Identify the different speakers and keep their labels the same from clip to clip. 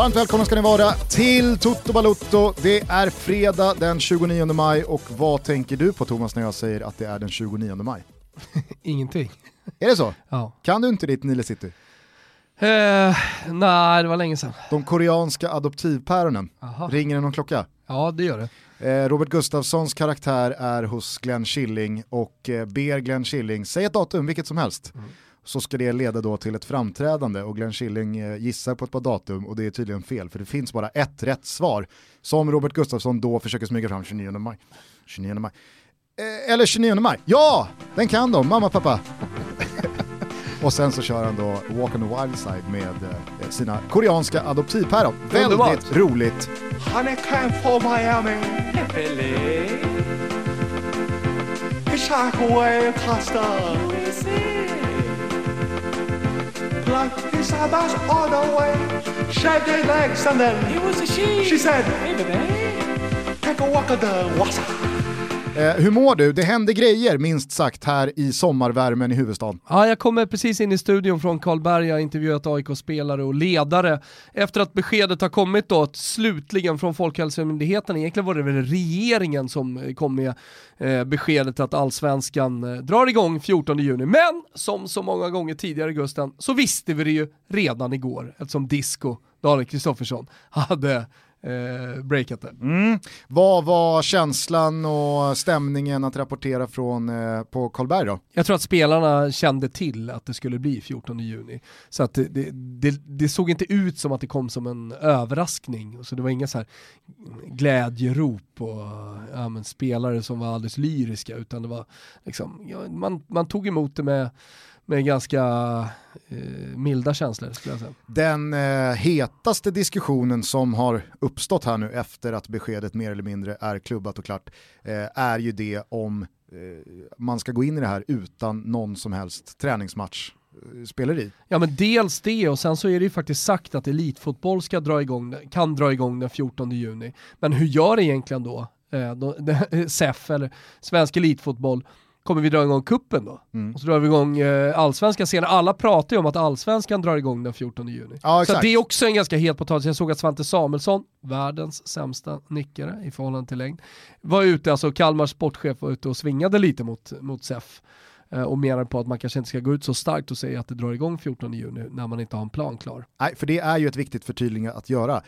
Speaker 1: Varmt välkomna ska ni vara till Toto Balutto. Det är fredag den 29 maj och vad tänker du på Thomas när jag säger att det är den 29 maj?
Speaker 2: Ingenting.
Speaker 1: Är det så?
Speaker 2: Ja.
Speaker 1: Kan du inte ditt Nile City?
Speaker 2: Eh, nej, det var länge sedan.
Speaker 1: De koreanska adoptivpäronen,
Speaker 2: Aha.
Speaker 1: ringer det någon klocka?
Speaker 2: Ja, det gör det.
Speaker 1: Eh, Robert Gustafssons karaktär är hos Glenn Killing och eh, ber Glenn Killing, säg ett datum, vilket som helst.
Speaker 2: Mm.
Speaker 1: Så ska det leda då till ett framträdande och Glenn Killing eh, gissar på ett par datum och det är tydligen fel för det finns bara ett rätt svar som Robert Gustafsson då försöker smyga fram 29 maj. 29 maj. Eh, eller 29 maj, ja! Den kan de, mamma pappa. och sen så kör han då Walk on the wild side med eh, sina koreanska adoptivpäron. Väldigt roligt.
Speaker 3: Honey came for Miami. Billy. Hitchhike away across Like his eyebrows all the way. Shaggy legs and then it was a she. She said, hey baby. Take a walk on the water.
Speaker 1: Eh, hur mår du? Det händer grejer minst sagt här i sommarvärmen i huvudstaden.
Speaker 2: Ja, jag kommer precis in i studion från Karlberg, jag har intervjuat AIK-spelare och ledare efter att beskedet har kommit då att slutligen från Folkhälsomyndigheten, egentligen var det väl regeringen som eh, kom med eh, beskedet att allsvenskan eh, drar igång 14 juni. Men som så många gånger tidigare Gusten, så visste vi det ju redan igår eftersom Disco, Daniel Kristoffersson, hade eh, breakat det.
Speaker 1: Mm. Vad var känslan och stämningen att rapportera från eh, på Karlberg då?
Speaker 2: Jag tror att spelarna kände till att det skulle bli 14 juni. Så att det, det, det, såg inte ut som att det kom som en överraskning. Så det var inga så här glädjerop och ja, men spelare som var alldeles lyriska utan det var liksom, ja, man, man tog emot det med, med ganska eh, milda känslor skulle jag säga.
Speaker 1: Den eh, hetaste diskussionen som har uppstått här nu efter att beskedet mer eller mindre är klubbat och klart eh, är ju det om eh, man ska gå in i det här utan någon som helst träningsmatch eh, speleri.
Speaker 2: Ja men dels det och sen så är det ju faktiskt sagt att elitfotboll ska dra igång, kan dra igång den 14 juni. Men hur gör egentligen då? Eh, då SEF eller Svensk Elitfotboll kommer vi dra igång kuppen då?
Speaker 1: Mm.
Speaker 2: Och så drar vi igång eh, allsvenskan senare. Alla pratar ju om att allsvenskan drar igång den 14 juni.
Speaker 1: Ja,
Speaker 2: så det är också en ganska het potatis. Jag såg att Svante Samuelsson, världens sämsta nickare i förhållande till längd, var ute, alltså Kalmars sportchef var ute och svingade lite mot, mot SEF eh, och menar på att man kanske inte ska gå ut så starkt och säga att det drar igång 14 juni när man inte har en plan klar.
Speaker 1: Nej, för det är ju ett viktigt förtydligande att göra.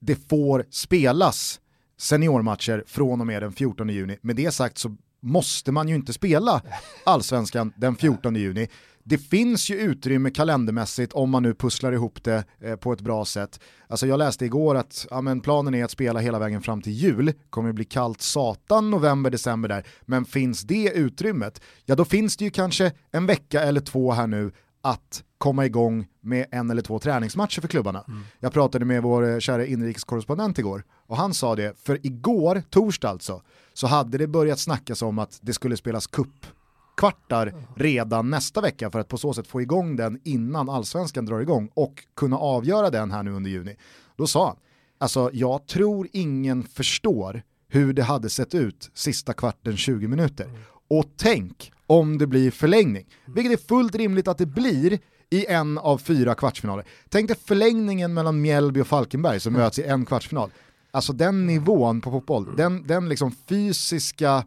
Speaker 1: Det får spelas seniormatcher från och med den 14 juni. Med det sagt så måste man ju inte spela allsvenskan den 14 juni. Det finns ju utrymme kalendermässigt om man nu pusslar ihop det eh, på ett bra sätt. Alltså jag läste igår att ja, men planen är att spela hela vägen fram till jul, kommer bli kallt satan november, december där, men finns det utrymmet, ja då finns det ju kanske en vecka eller två här nu att komma igång med en eller två träningsmatcher för klubbarna. Jag pratade med vår eh, kära inrikeskorrespondent igår och han sa det, för igår, torsdag alltså, så hade det börjat snackas om att det skulle spelas kuppkvartar redan nästa vecka för att på så sätt få igång den innan allsvenskan drar igång och kunna avgöra den här nu under juni. Då sa han, alltså jag tror ingen förstår hur det hade sett ut sista kvarten 20 minuter. Och tänk om det blir förlängning, vilket är fullt rimligt att det blir i en av fyra kvartsfinaler. Tänk dig förlängningen mellan Mjällby och Falkenberg som möts i en kvartsfinal. Alltså den nivån på fotboll, den, den liksom fysiska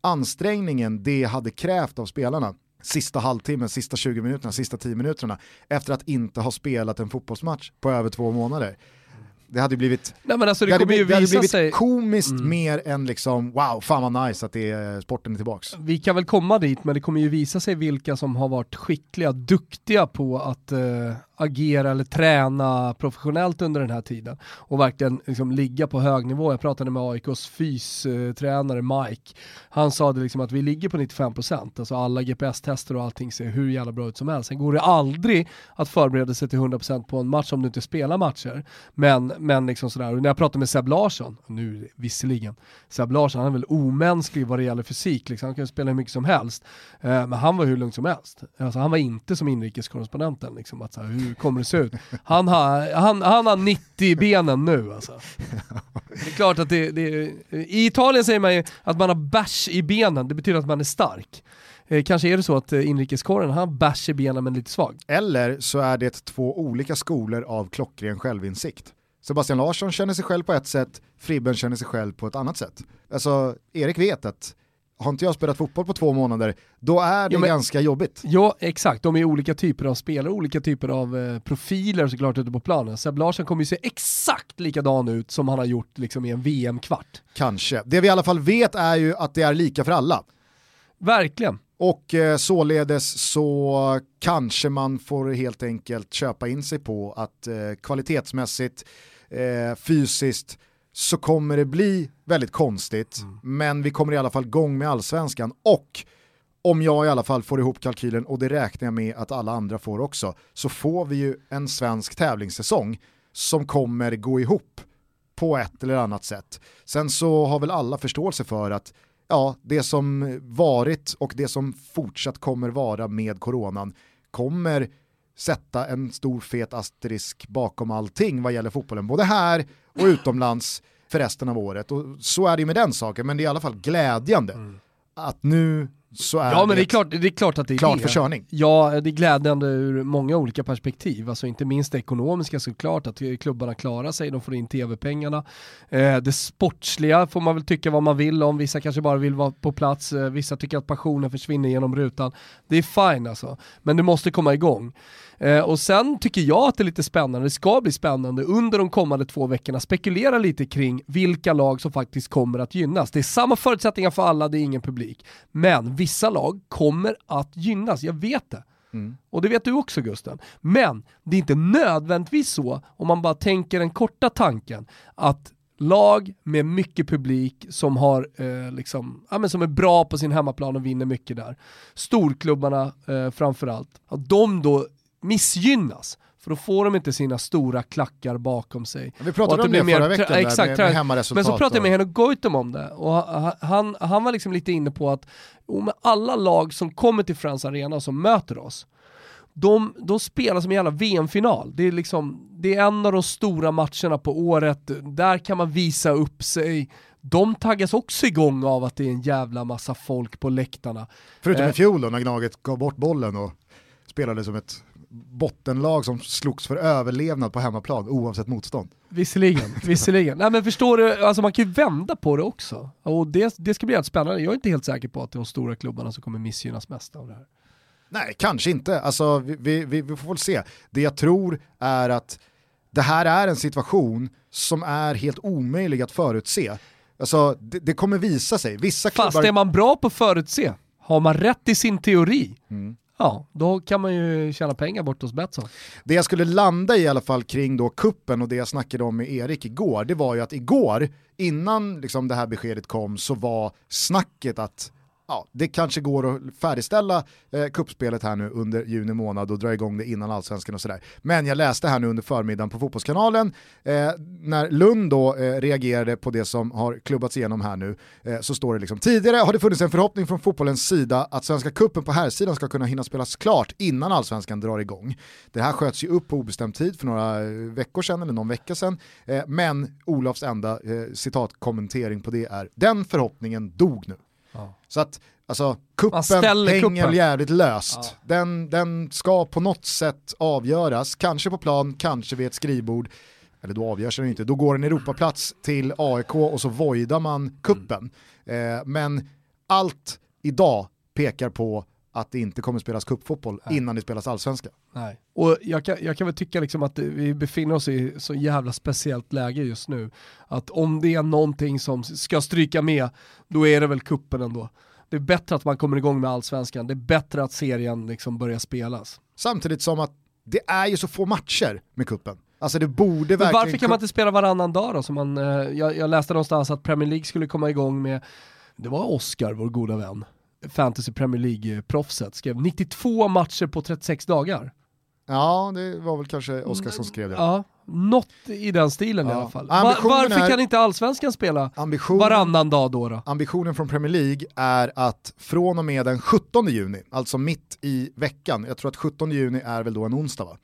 Speaker 1: ansträngningen det hade krävt av spelarna sista halvtimmen, sista 20 minuterna, sista 10 minuterna efter att inte ha spelat en fotbollsmatch på över två månader. Det hade blivit,
Speaker 2: Nej alltså det,
Speaker 1: det hade, blivit, det hade blivit
Speaker 2: sig,
Speaker 1: komiskt mer än liksom wow, fan vad nice att det är, sporten är tillbaks.
Speaker 2: vi kan väl komma dit men det kommer ju visa sig vilka som har varit skickliga, duktiga på att eh, agera eller träna professionellt under den här tiden och verkligen liksom, ligga på hög nivå. Jag pratade med AIKs fystränare Mike. Han sa det liksom att vi ligger på 95%, alltså alla GPS-tester och allting ser hur jävla bra ut som helst. Sen går det aldrig att förbereda sig till 100% på en match om du inte spelar matcher. Men, men liksom sådär, och när jag pratade med Seb Larsson, nu visserligen, Seb Larsson han är väl omänsklig vad det gäller fysik, liksom. han kan ju spela hur mycket som helst. Eh, men han var hur lugn som helst. Alltså, han var inte som inrikeskorrespondenten, liksom, att så här, hur kommer det se ut? Han har, han, han har 90 i benen nu alltså. Det är klart att det, det i Italien säger man ju att man har bärs i benen, det betyder att man är stark. Eh, kanske är det så att eh, inrikeskåren har bärs i benen men lite svag.
Speaker 1: Eller så är det två olika skolor av klockren självinsikt. Sebastian Larsson känner sig själv på ett sätt, Fribben känner sig själv på ett annat sätt. Alltså, Erik vet att har inte jag spelat fotboll på två månader, då är det
Speaker 2: Jo, men-
Speaker 1: ganska jobbigt.
Speaker 2: Ja, exakt. De är olika typer av spelare, olika typer av eh, profiler såklart ute på planen. Seb Larsson kommer ju se exakt likadan ut som han har gjort liksom, i en VM-kvart.
Speaker 1: Kanske. Det vi i alla fall vet är ju att det är lika för alla.
Speaker 2: Verkligen.
Speaker 1: Och eh, således så kanske man får helt enkelt köpa in sig på att eh, kvalitetsmässigt, eh, fysiskt, så kommer det bli väldigt konstigt. Men vi kommer i alla fall igång med allsvenskan och om jag i alla fall får ihop kalkylen, och det räknar jag med att alla andra får också, så får vi ju en svensk tävlingssäsong som kommer gå ihop på ett eller annat sätt. Sen så har väl alla förståelse för att ja, det som varit och det som fortsatt kommer vara med coronan kommer sätta en stor fet asterisk bakom allting vad gäller fotbollen, både här och utomlands för resten av året. Och så är det ju med den saken, men det är i alla fall glädjande att nu så är
Speaker 2: Ja men det är klart, det är klart att det är
Speaker 1: klart
Speaker 2: det.
Speaker 1: för körning.
Speaker 2: Ja, det är glädjande ur många olika perspektiv. Alltså inte minst det ekonomiska såklart, att klubbarna klarar sig, de får in tv-pengarna. Eh, det sportsliga får man väl tycka vad man vill om, vissa kanske bara vill vara på plats, eh, vissa tycker att passionen försvinner genom rutan. Det är fine alltså, men det måste komma igång. Eh, och sen tycker jag att det är lite spännande, det ska bli spännande under de kommande två veckorna, spekulera lite kring vilka lag som faktiskt kommer att gynnas. Det är samma förutsättningar för alla, det är ingen publik. Men vissa lag kommer att gynnas, jag vet det. Och det vet du också Gusten. Men det är inte nödvändigtvis så, om man bara tänker den korta tanken, att lag med mycket publik som, har, eh, liksom, ja, men som är bra på sin hemmaplan och vinner mycket där, storklubbarna eh, framförallt, att de då missgynnas. För då får de inte sina stora klackar bakom sig.
Speaker 1: Vi pratade om det
Speaker 2: mer
Speaker 1: förra veckan där,
Speaker 2: exakt,
Speaker 1: med, med hemmaresultat.
Speaker 2: Men så pratade jag med
Speaker 1: och-
Speaker 2: Henrik Goitom om det och han, han, var liksom lite inne på att med alla lag som kommer till Friends Arena och som möter oss, de, de spelar som en jävla VM-final. Det är, liksom, det är en av de stora matcherna på året, där kan man visa upp sig. De taggas också igång av att det är en jävla massa folk på läktarna.
Speaker 1: Förutom
Speaker 2: Eh.
Speaker 1: i fjol då, när Gnaget gav bort bollen och spelade som ett bottenlag som slogs för överlevnad på hemmaplan oavsett motstånd.
Speaker 2: Visserligen, visserligen. Nej men förstår du, alltså man kan ju vända på det också. Och det, det ska bli helt spännande. Jag är inte helt säker på att det är de stora klubbarna som kommer missgynnas mest av det här.
Speaker 1: Nej, kanske inte. Alltså, vi, vi, vi, vi får väl se. Det jag tror är att det här är en situation som är helt omöjlig att förutse. Alltså, det, det kommer visa sig. Vissa
Speaker 2: Fast
Speaker 1: klubbar...
Speaker 2: är man bra på att förutse, har man rätt i sin teori,
Speaker 1: Mm
Speaker 2: ja då kan man ju tjäna pengar bort hos Betsson.
Speaker 1: Det jag skulle landa i i alla fall kring då kuppen och det jag snackade om med Erik igår, det var ju att igår, innan liksom det här beskedet kom, så var snacket att ja, det kanske går att färdigställa eh, kuppspelet här nu under juni månad och dra igång det innan allsvenskan och sådär. Men jag läste här nu under förmiddagen på Fotbollskanalen, eh, när Lund då eh, reagerade på det som har klubbats igenom här nu, eh, så står det liksom tidigare har det funnits en förhoppning från fotbollens sida att Svenska kuppen på här sidan ska kunna hinna spelas klart innan allsvenskan drar igång. Det här sköts ju upp på obestämd tid för några eh, veckor sedan eller någon vecka sedan, eh, men Olofs enda eh, citatkommentering på det är den förhoppningen dog nu. Så att alltså, kuppen hänger
Speaker 2: kuppen.
Speaker 1: jävligt löst. Den, den ska på något sätt avgöras, kanske på plan, kanske vid ett skrivbord. Eller då avgörs den inte, då går en Europaplats till AIK och så voidar man kuppen. Eh, men allt idag pekar på att det inte kommer spelas cupfotboll innan det spelas allsvenska.
Speaker 2: Nej. Och jag kan, jag kan väl tycka liksom att vi befinner oss i så jävla speciellt läge just nu. Att om det är någonting som ska stryka med, då är det väl kuppen ändå. Det är bättre att man kommer igång med allsvenskan, det är bättre att serien liksom börjar spelas.
Speaker 1: Samtidigt som att det är ju så få matcher med kuppen. Alltså det borde
Speaker 2: Men
Speaker 1: verkligen...
Speaker 2: varför kan man inte spela varannan dag då? Som man, eh, jag, jag läste någonstans att Premier League skulle komma igång med, det var Oscar, vår goda vän, Fantasy Premier League-proffset, skrev 92 matcher på 36 dagar.
Speaker 1: Ja, det var väl kanske Oskar som skrev det.
Speaker 2: Ja, något i den stilen i
Speaker 1: Ja.
Speaker 2: alla fall.
Speaker 1: Ambitionen
Speaker 2: varför
Speaker 1: är-
Speaker 2: kan inte allsvenskan spela
Speaker 1: Ambition...
Speaker 2: varannan dag då? då?
Speaker 1: ambitionen från Premier League är att från och med den 17 juni, alltså mitt i veckan, jag tror att 17 juni är väl då en onsdag va?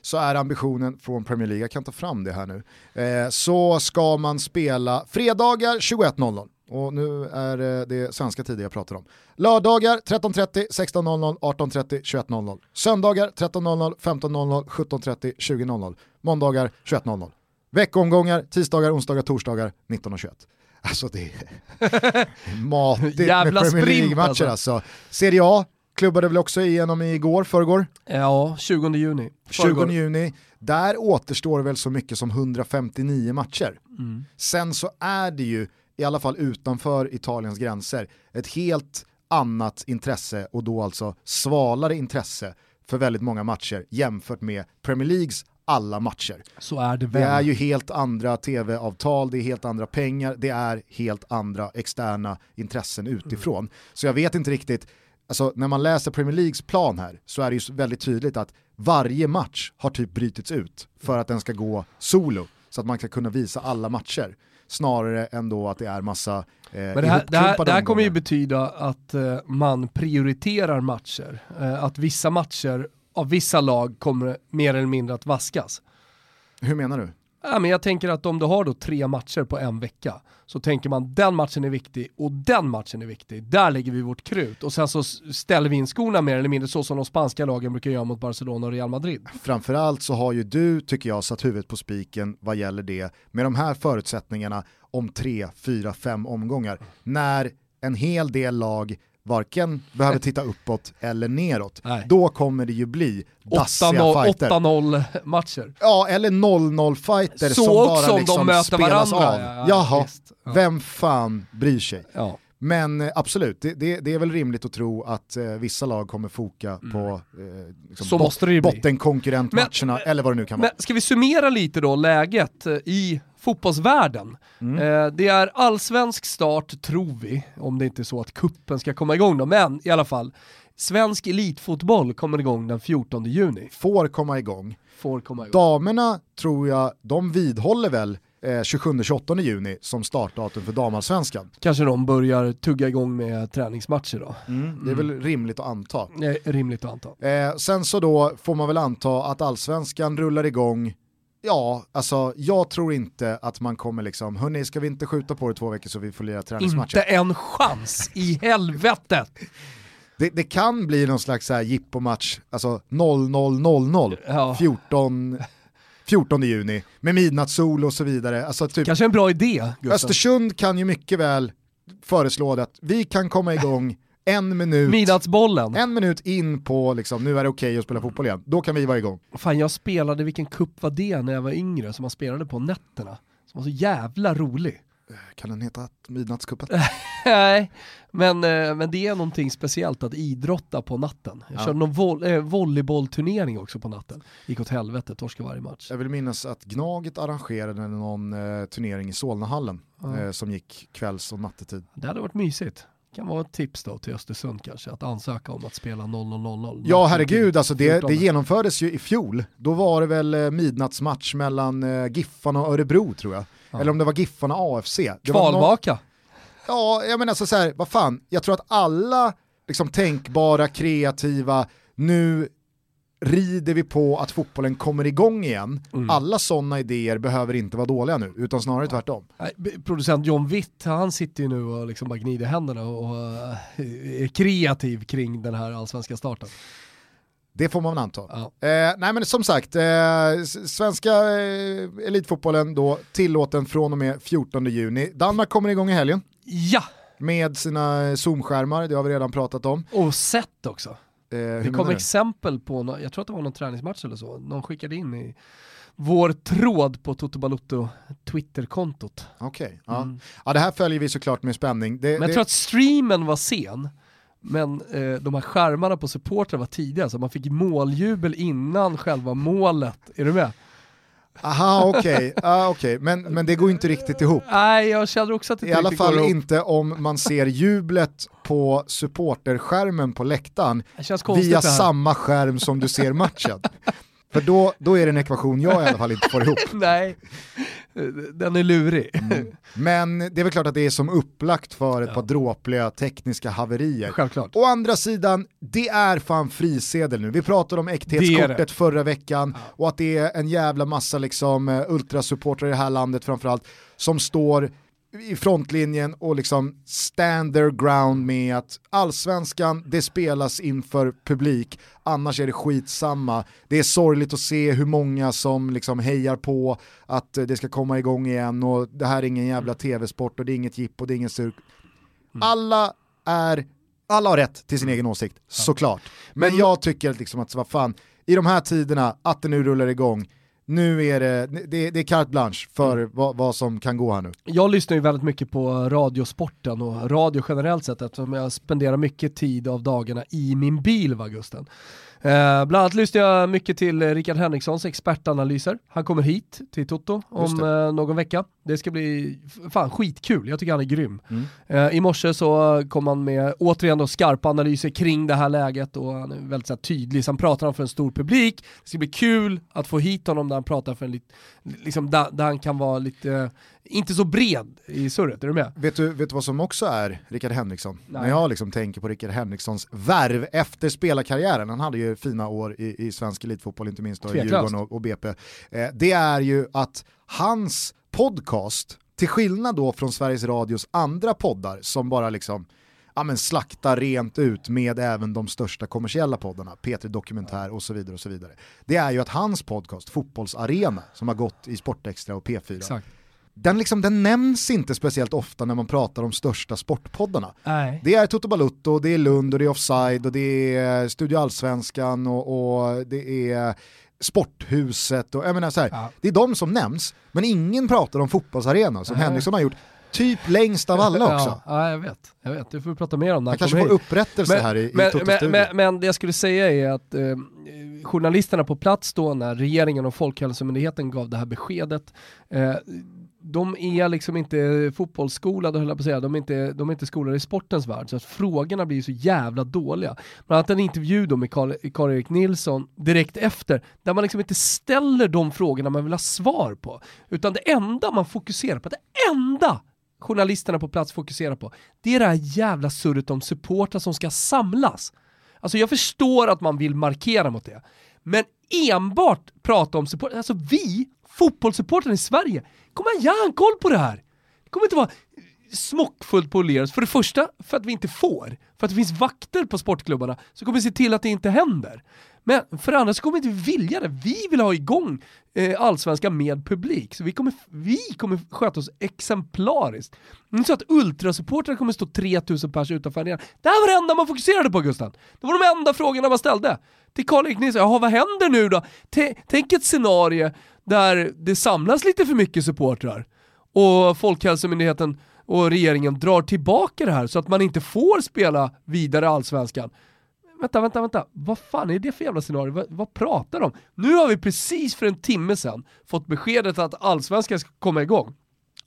Speaker 1: Så är ambitionen från Premier League, jag kan ta fram det här nu, eh, så ska man spela fredagar 21.00. Och nu är eh, det svenska tider jag pratar om. Lördagar 13.30, 16.00, 18.30, 21.00. Söndagar 13.00, 15.00, 17.30, 20.00. Måndagar 21.00. Veckomgångar, tisdagar, onsdagar, torsdagar 19.21. Alltså det är matigt med Premier League-matcher
Speaker 2: alltså.
Speaker 1: alltså. Serie A klubbade väl också igenom igår, förrgår,
Speaker 2: Ja, 20 juni.
Speaker 1: 20
Speaker 2: Förrgår.
Speaker 1: juni. Där återstår väl så mycket som 159 matcher.
Speaker 2: Mm.
Speaker 1: Sen så är det ju, i alla fall utanför Italiens gränser, ett helt annat intresse och då alltså svalare intresse för väldigt många matcher jämfört med Premier Leagues alla matcher.
Speaker 2: Så är det
Speaker 1: Det
Speaker 2: väl.
Speaker 1: är ju helt andra tv-avtal, det är helt andra pengar, det är helt andra externa intressen utifrån. Så jag vet inte riktigt, alltså när man läser Premier Leagues plan här så är det ju väldigt tydligt att varje match har typ brytits ut för att den ska gå solo, så att man ska kunna visa alla matcher. Snarare än då att det är massa eh,
Speaker 2: Men det här, det här, det här kommer ju betyda att eh, man prioriterar matcher. Eh, att vissa matcher av vissa lag kommer mer eller mindre att vaskas.
Speaker 1: Hur menar du?
Speaker 2: Ja, men jag tänker att om du har då tre matcher på en vecka så tänker man den matchen är viktig och den matchen är viktig. Där lägger vi vårt krut och sen så ställer vi in skorna mer eller mindre så som de spanska lagen brukar göra mot Barcelona och Real Madrid.
Speaker 1: Framförallt så har ju du, tycker jag, satt huvudet på spiken vad gäller det med de här förutsättningarna om tre, fyra, fem omgångar. När en hel del lag varken behöver titta uppåt eller neråt.
Speaker 2: Nej.
Speaker 1: Då kommer det ju bli dassiga
Speaker 2: 8-0
Speaker 1: fighter.
Speaker 2: 8-0 matcher.
Speaker 1: Ja, eller 0-0 fighter
Speaker 2: Så
Speaker 1: som bara
Speaker 2: om
Speaker 1: liksom
Speaker 2: de möter
Speaker 1: spelas
Speaker 2: varandra.
Speaker 1: av.
Speaker 2: Ja, ja,
Speaker 1: Jaha.
Speaker 2: Ja.
Speaker 1: vem fan bryr sig?
Speaker 2: Ja.
Speaker 1: Men eh, absolut, det, det, det är väl rimligt att tro att eh, vissa lag kommer foka på eh, liksom
Speaker 2: Mm.
Speaker 1: Bot- bottenkonkurrentmatcherna eller vad det nu kan vara.
Speaker 2: Ska vi summera lite då läget eh, i fotbollsvärlden?
Speaker 1: Mm.
Speaker 2: Eh, det är allsvensk start tror vi, om det inte är så att kuppen ska komma igång då, men i alla fall. Svensk elitfotboll kommer igång den 14 juni.
Speaker 1: Får komma igång.
Speaker 2: Får komma igång.
Speaker 1: Damerna tror jag, de vidhåller väl eh, 27-28 juni som startdatum för damallsvenskan.
Speaker 2: Kanske de börjar tugga igång med träningsmatcher då.
Speaker 1: Det är väl rimligt att anta.
Speaker 2: Är rimligt att anta.
Speaker 1: Eh, sen så då får man väl anta att allsvenskan rullar igång Ja, alltså jag tror inte att man kommer liksom, hörni ska vi inte skjuta på det två veckor så vi får lira träningsmatcher?
Speaker 2: Inte en chans i helvetet!
Speaker 1: Det, det kan bli någon slags så här jippomatch, alltså 00.00,
Speaker 2: Ja.
Speaker 1: 14, 14 juni, med midnattssol och så vidare. Alltså typ,
Speaker 2: Kanske en bra idé, Gustav.
Speaker 1: Östersund kan ju mycket väl föreslå det att vi kan komma igång en minut,
Speaker 2: Midnattsbollen.
Speaker 1: en minut in på liksom, nu är det okej att spela fotboll igen, då kan vi vara igång.
Speaker 2: Fan jag spelade, vilken kupp var det när jag var yngre som man spelade på nätterna? Som var så jävla rolig.
Speaker 1: Kan den heta midnattskuppen?
Speaker 2: Nej, men, eh, men det är någonting speciellt att idrotta på natten. Jag
Speaker 1: Ja.
Speaker 2: körde någon vo eh, volleybollturnering också på natten. Gick åt helvete, torskade varje match.
Speaker 1: Jag vill minnas att Gnaget arrangerade någon eh, turnering i Solnahallen
Speaker 2: Ja.
Speaker 1: eh, som gick kvälls och nattetid.
Speaker 2: Det hade varit mysigt. Kan vara ett tips då till Östersund kanske, att ansöka om att spela 00.00.
Speaker 1: Ja herregud, alltså det,
Speaker 2: 14.
Speaker 1: det genomfördes ju i fjol. Då var det väl eh, midnattsmatch mellan eh, Giffarna och Örebro tror jag.
Speaker 2: Ja.
Speaker 1: Eller om det var Giffarna AFC. Det
Speaker 2: Kvalvaka.
Speaker 1: Ja, jag menar alltså så här, vad fan, jag tror att alla liksom tänkbara, kreativa, nu rider vi på att fotbollen kommer igång igen.
Speaker 2: Mm.
Speaker 1: Alla sådana idéer behöver inte vara dåliga nu, utan snarare tvärtom.
Speaker 2: Nej, b- Producent John Witt, han sitter ju nu och liksom bara gnider händerna och eh, är kreativ kring den här allsvenska starten.
Speaker 1: Det får man anta.
Speaker 2: Ja.
Speaker 1: Eh, nej men som sagt, eh, svenska eh, elitfotbollen då tillåten från och med 14 juni. Danmark kommer igång i helgen
Speaker 2: Ja,
Speaker 1: med sina Zoom-skärmar, det har vi redan pratat om.
Speaker 2: och sett också.
Speaker 1: Eh,
Speaker 2: Det kom exempel på, jag tror att det var någon träningsmatch eller så, någon skickade in i vår tråd på Toto Balotto Twitterkontot.
Speaker 1: Okej, ja.
Speaker 2: Mm.
Speaker 1: ja det här följer vi såklart med spänning. Det,
Speaker 2: Men jag
Speaker 1: det,
Speaker 2: tror att streamen var sen, men eh, de här skärmarna på supportrar var tidiga, så man fick måljubel innan själva målet. Är du med?
Speaker 1: Aha okej, ah, okej. men, men det går inte riktigt ihop.
Speaker 2: Nej, jag känner också att det
Speaker 1: I alla
Speaker 2: riktigt går
Speaker 1: fall inte om man ser jublet på supporterskärmen på läktaren via samma skärm som du ser matchen. För då, då är det en ekvation jag i alla fall inte får ihop.
Speaker 2: Nej, den är lurig.
Speaker 1: Mm. Men det är väl klart att det är som upplagt för ett
Speaker 2: Ja.
Speaker 1: par dråpliga tekniska haverier.
Speaker 2: Självklart.
Speaker 1: Å andra sidan, det är fan frisedel nu. Vi pratade om äkthetskortet förra veckan och att det är en jävla massa liksom, eh, ultrasupportrar i det här landet framförallt som står i frontlinjen och liksom stand their ground med att allsvenskan, det spelas inför publik, annars är det skitsamma. Det är sorgligt att se hur många som liksom hejar på att det ska komma igång igen och det här är ingen jävla tv-sport och det är inget jippo, det är ingen sur. Alla är, alla har rätt till sin egen åsikt, såklart. Men jag tycker liksom att, vad fan, i de här tiderna, att det nu rullar igång, nu är det, det, det är carte blanche för
Speaker 2: Mm.
Speaker 1: vad, vad som kan gå här nu.
Speaker 2: Jag lyssnar ju väldigt mycket på radiosporten och radio generellt sett eftersom jag spenderar mycket tid av dagarna i min bil va Gusten. Eh, bland annat lyssnar jag mycket till eh, Rickard Henrikssons expertanalyser. Han kommer hit till Toto om eh, någon vecka. Det ska bli fan skitkul, jag tycker han är grym.
Speaker 1: Mm.
Speaker 2: Eh, I morse så kom han med återigen då skarpa analyser kring det här läget och han är väldigt så här, tydlig. Sen pratar han för en stor publik. Det ska bli kul att få hit honom där han pratar för en lite, liksom där, där han kan vara lite, inte så bred i surret, är du med?
Speaker 1: Vet du, vet du vad som också är Rickard Henriksson?
Speaker 2: Nej.
Speaker 1: När jag liksom tänker på Rickard Henrikssons värv efter spelarkarriären, han hade ju fina år i, i svensk elitfotboll, inte minst då i. Djurgården och, och BP. Eh, det är ju att hans podcast, till skillnad då från Sveriges Radios andra poddar som bara liksom ja, men slaktar rent ut med även de största kommersiella poddarna, P3 Dokumentär och så vidare. och så vidare. Det är ju att hans podcast, Fotbollsarena, som har gått i Sportextra och P4,
Speaker 2: Exakt.
Speaker 1: Den, liksom, den nämns inte speciellt ofta när man pratar om största sportpoddarna.
Speaker 2: Nej.
Speaker 1: Det är Toto Balutto, det är Lund och det är Offside och det är Studio Allsvenskan och, och det är Sporthuset och jag menar så här,
Speaker 2: Ja.
Speaker 1: det är de som nämns, men ingen pratar om fotbollsarena som
Speaker 2: Nej.
Speaker 1: Henriksson har gjort typ längst av alla också.
Speaker 2: Ja, ja, jag vet. Jag vet. Du får vi prata mer om när
Speaker 1: Han kanske får
Speaker 2: hit.
Speaker 1: upprättelse här i, i
Speaker 2: men,
Speaker 1: Toto-studion.
Speaker 2: men, men, men det jag skulle säga är att eh, journalisterna på plats då när regeringen och Folkhälsomyndigheten gav det här beskedet, eh, de är liksom inte fotbollsskolade höll jag på att säga, de är inte, de är inte skolade i sportens värld, så att frågorna blir så jävla dåliga. Bland annat en intervju då med Karl- Karl-Erik Nilsson direkt efter, där man liksom inte ställer de frågorna man vill ha svar på, utan det enda man fokuserar på, det enda journalisterna på plats fokuserar på, det är det här jävla surret om supportrar som ska samlas. Alltså jag förstår att man vill markera mot det, men enbart prata om support, alltså vi, fotbollssupportrarna i Sverige, kommer ha järnkoll på det här. Det kommer inte vara smockfullt på polerat. För det första, för att vi inte får. För att det finns vakter på sportklubbarna som kommer se till att det inte händer. Men för det andra så kommer vi inte vilja det. Vi vill ha igång eh, allsvenskan med publik. Så vi kommer, vi kommer sköta oss exemplariskt. Det är inte så att ultrasupportrar kommer stå 3000 pers utanför arenan. Det här var det enda man fokuserade på Gusten. Det var de enda frågorna man ställde. Till Karl-Erik Nilsson, jaha vad händer nu då? T- tänk ett scenario där det samlas lite för mycket supportrar och Folkhälsomyndigheten och regeringen drar tillbaka det här så att man inte får spela vidare i Allsvenskan. Vänta, vänta, vänta. Vad fan är det för jävla scenario? Vad, vad pratar de om? Nu har vi precis för en timme sedan fått beskedet att Allsvenskan ska komma igång.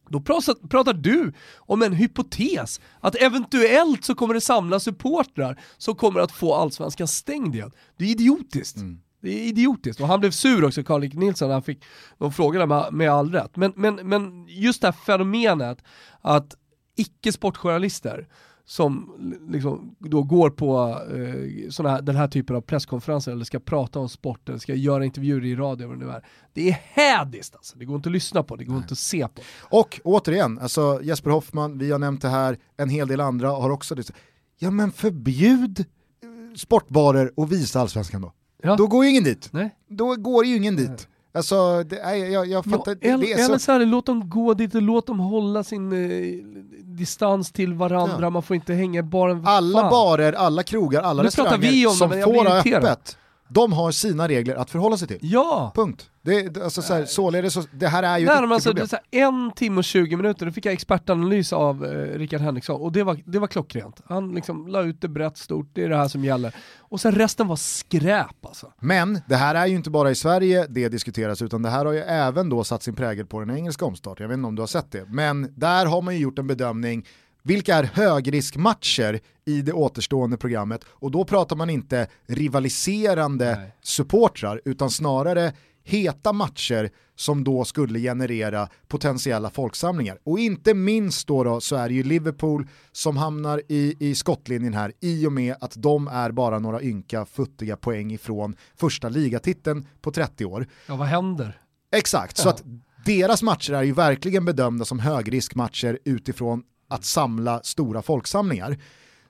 Speaker 2: Då pratar, pratar du om en hypotes, att eventuellt så kommer det samla supportrar som kommer att få Allsvenskan stängd igen. Det är idiotiskt. Det är idiotiskt. Och han blev sur också, Karl-Erik Nilsson, när han fick de frågorna med, med all rätt. Men, men, men just det här fenomenet att icke-sportjournalister som liksom då går på eh, såna här, den här typen av presskonferenser eller ska prata om sport eller ska göra intervjuer i radio eller vad det nu är. Det är hädiskt alltså. Det går inte att lyssna på, det går inte att se på.
Speaker 1: Och återigen, alltså Jesper Hoffman, vi har nämnt det här, en hel del andra har också det. Ja men förbjud eh, sportbarer och visa allsvenskan då.
Speaker 2: Ja.
Speaker 1: Då går ju ingen dit.
Speaker 2: Nej.
Speaker 1: Då går ju ingen dit. Alltså, det, är, jag, jag
Speaker 2: Ja,
Speaker 1: fattar, det,
Speaker 2: eller,
Speaker 1: det
Speaker 2: eller
Speaker 1: så...
Speaker 2: här, låt dem gå dit och låt dem hålla sin eh, distans till varandra,
Speaker 1: Ja.
Speaker 2: man får inte hänga i baren.
Speaker 1: Alla
Speaker 2: Fan.
Speaker 1: barer, alla krogar, alla
Speaker 2: Nu
Speaker 1: restauranger
Speaker 2: vi om det,
Speaker 1: som får ha öppet, de har sina regler att förhålla sig till.
Speaker 2: Ja!
Speaker 1: Punkt. Det, det- alltså, så här, således, så, det här är ju
Speaker 2: Nej,
Speaker 1: ett
Speaker 2: men alltså, det
Speaker 1: problem.
Speaker 2: är så här, en timme och 20 minuter, då fick jag expertanalys av eh, Rickard Henriksson och det var, det var klockrent. Han liksom la ut det brett stort, det är det här som gäller. Och sen resten var skräp alltså.
Speaker 1: Men det här är ju inte bara i Sverige det diskuteras utan det här har ju även då satt sin prägel på den engelska omstarten. Jag vet inte om du har sett det. Men där har man ju gjort en bedömning vilka är högriskmatcher i det återstående programmet och då pratar man inte rivaliserande
Speaker 2: Nej.
Speaker 1: supportrar utan snarare heta matcher som då skulle generera potentiella folksamlingar. Och inte minst då, då så är det ju Liverpool som hamnar i, i skottlinjen här i och med att de är bara några ynka futtiga poäng ifrån första ligatiteln på 30 år.
Speaker 2: Ja, vad händer?
Speaker 1: Exakt, så
Speaker 2: Ja.
Speaker 1: att deras matcher är ju verkligen bedömda som högriskmatcher utifrån att samla stora folksamlingar.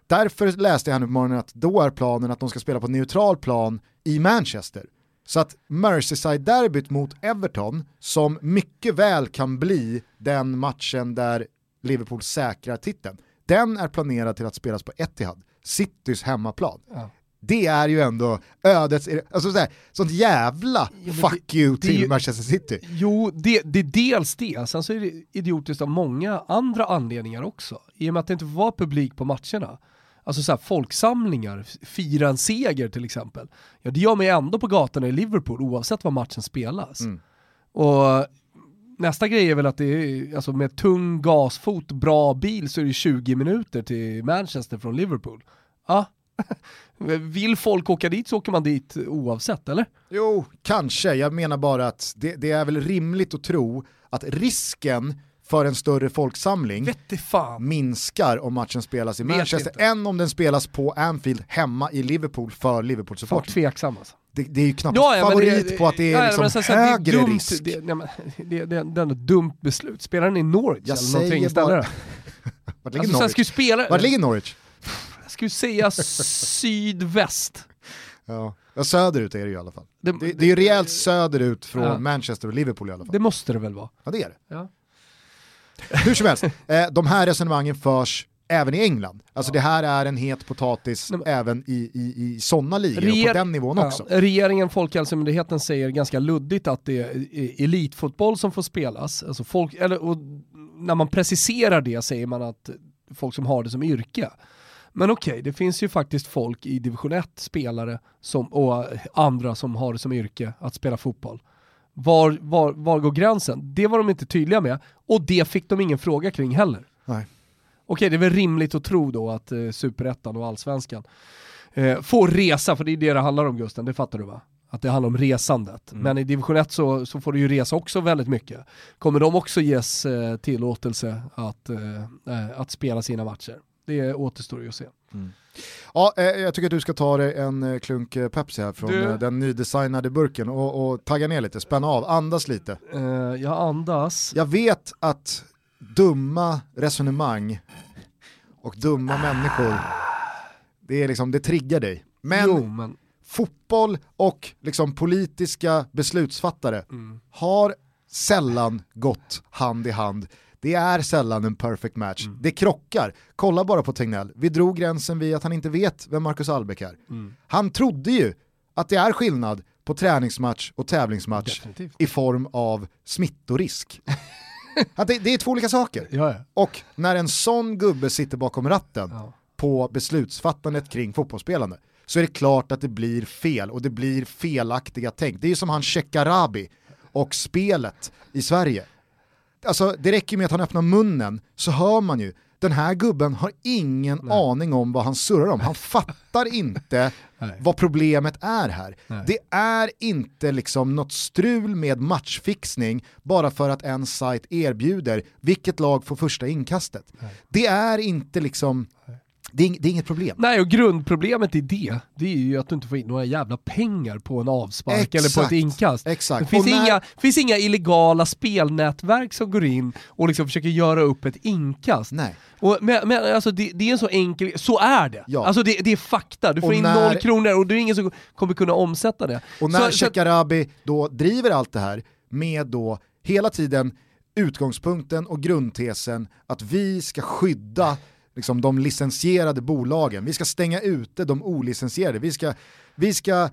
Speaker 1: Därför läste jag nu på morgonen att då är planen att de ska spela på neutral plan i Manchester. Så att Merseyside-derbyt mot Everton, som mycket väl kan bli den matchen där Liverpool säkrar titeln, den är planerad till att spelas på Etihad, Citys hemmaplan.
Speaker 2: Ja.
Speaker 1: Det är ju ändå ödets, alltså sådär, sånt jävla
Speaker 2: men
Speaker 1: fuck
Speaker 2: det-
Speaker 1: you
Speaker 2: det
Speaker 1: till
Speaker 2: ju-
Speaker 1: Manchester City.
Speaker 2: Jo, det, det är dels det, sen så är det idiotiskt av många andra anledningar också. I och med att det inte var publik på matcherna. Alltså så här, folksamlingar, fira en seger till exempel. Ja, det gör man ju ändå på gatorna i Liverpool oavsett var matchen spelas.
Speaker 1: Mm.
Speaker 2: Och nästa grej är väl att det är, alltså med tung gasfot, bra bil så är det 20 minuter till Manchester från Liverpool. Ja, vill folk åka dit så åker man dit oavsett, eller?
Speaker 1: Jo, kanske. Jag menar bara att det, det är väl rimligt att tro att risken för en större folksamling minskar om matchen spelas i
Speaker 2: Vet
Speaker 1: Manchester
Speaker 2: inte.
Speaker 1: än om den spelas på Anfield hemma i Liverpool för
Speaker 2: Folk
Speaker 1: Liverpool-supportrar.
Speaker 2: tveksam alltså.
Speaker 1: Det, det är ju knappt
Speaker 2: Ja, ja,
Speaker 1: favorit
Speaker 2: det-
Speaker 1: på att det är
Speaker 2: ja,
Speaker 1: liksom
Speaker 2: så- så att det är
Speaker 1: högre
Speaker 2: dumt,
Speaker 1: risk.
Speaker 2: Det, nej, men, det, det, det är ett dumt beslut. Spelar den i Norwich
Speaker 1: Jag
Speaker 2: eller någonting istället?
Speaker 1: Vart ligger
Speaker 2: Alltså,
Speaker 1: Norwich?
Speaker 2: spela,
Speaker 1: Vart ligger Norwich?
Speaker 2: Skulle säga sydväst.
Speaker 1: Ja. ja, söderut är det ju i alla fall.
Speaker 2: Det,
Speaker 1: Det, det är ju rejält söderut från
Speaker 2: Ja.
Speaker 1: Manchester och Liverpool i alla fall.
Speaker 2: det måste det väl vara?
Speaker 1: Ja det är det.
Speaker 2: Ja.
Speaker 1: Hur som helst, eh, de här resonemangen förs även i England. Alltså det här är en het potatis
Speaker 2: Nej,
Speaker 1: även i, i, i sådana ligor, och på den nivån också.
Speaker 2: Ja, regeringen, Folkhälsomyndigheten säger ganska luddigt att det är elitfotboll som får spelas. Alltså folk, eller, när man preciserar det säger man att folk som har det som yrke. Men okej, det finns ju faktiskt folk i division 1 spelare som, och andra som har det som yrke att spela fotboll. Var, var, var går gränsen? Det var de inte tydliga med och det fick de ingen fråga kring heller.
Speaker 1: Nej.
Speaker 2: Okej, det är väl rimligt att tro då att eh, superettan och allsvenskan eh, får resa, för det är det det handlar om Gusten, det fattar du va? Att det handlar om resandet.
Speaker 1: Mm.
Speaker 2: Men i division 1 så, så får du ju resa också väldigt mycket. Kommer de också ges eh, tillåtelse att, eh, eh, att spela sina matcher? Det återstår ju att se.
Speaker 1: Ja, eh, jag tycker att du ska ta dig en eh, klunk eh, Pepsi här från
Speaker 2: Du-
Speaker 1: den nydesignade burken och, och tagga ner lite, spänna av, andas lite.
Speaker 2: Eh, jag andas.
Speaker 1: Jag vet att dumma resonemang och dumma människor, det, är liksom, det triggar dig. Men
Speaker 2: Jo, men
Speaker 1: fotboll och liksom politiska beslutsfattare
Speaker 2: mm.
Speaker 1: har sällan gått hand i hand. Det är sällan en perfect match. Det krockar. Kolla bara på Tegnell. Vi drog gränsen vid att han inte vet vem Marcus Albeck är.
Speaker 2: Mm.
Speaker 1: Han trodde ju att det är skillnad på träningsmatch och tävlingsmatch
Speaker 2: definitivt.
Speaker 1: i form av smittorisk. att det, det är två olika saker.
Speaker 2: Ja, ja.
Speaker 1: Och när en sån gubbe sitter bakom ratten
Speaker 2: ja.
Speaker 1: på beslutsfattandet kring fotbollsspelande så är det klart att det blir fel och det blir felaktiga tänk. Det är ju som han Shekarabi och spelet i Sverige. Alltså det räcker med att han öppnar munnen så hör man ju den här gubben har ingen
Speaker 2: Nej.
Speaker 1: aning om vad han surrar om. Han fattar inte
Speaker 2: Nej.
Speaker 1: vad problemet är här.
Speaker 2: Nej.
Speaker 1: Det är inte liksom något strul med matchfixning bara för att en sajt erbjuder vilket lag får första inkastet. Det är inte liksom, det är, det är inget problem.
Speaker 2: Nej, och grundproblemet i det, det är ju att du inte får in några jävla pengar på en avspark eller på
Speaker 1: Exakt.
Speaker 2: ett inkast.
Speaker 1: Exakt.
Speaker 2: Det finns,
Speaker 1: när-
Speaker 2: inga, finns inga illegala spelnätverk som går in och liksom försöker göra upp ett inkast.
Speaker 1: Nej.
Speaker 2: Och, men, men alltså det, det är en så enkel, så är det.
Speaker 1: Ja.
Speaker 2: Alltså det, det är fakta, du får
Speaker 1: Och
Speaker 2: in
Speaker 1: när-
Speaker 2: noll kronor och det är ingen som kommer kunna omsätta det.
Speaker 1: Och när Shekarabi då driver allt det här med då hela tiden utgångspunkten och grundtesen att vi ska skydda liksom, de licensierade bolagen, vi ska stänga ute de olicensierade, vi ska, vi ska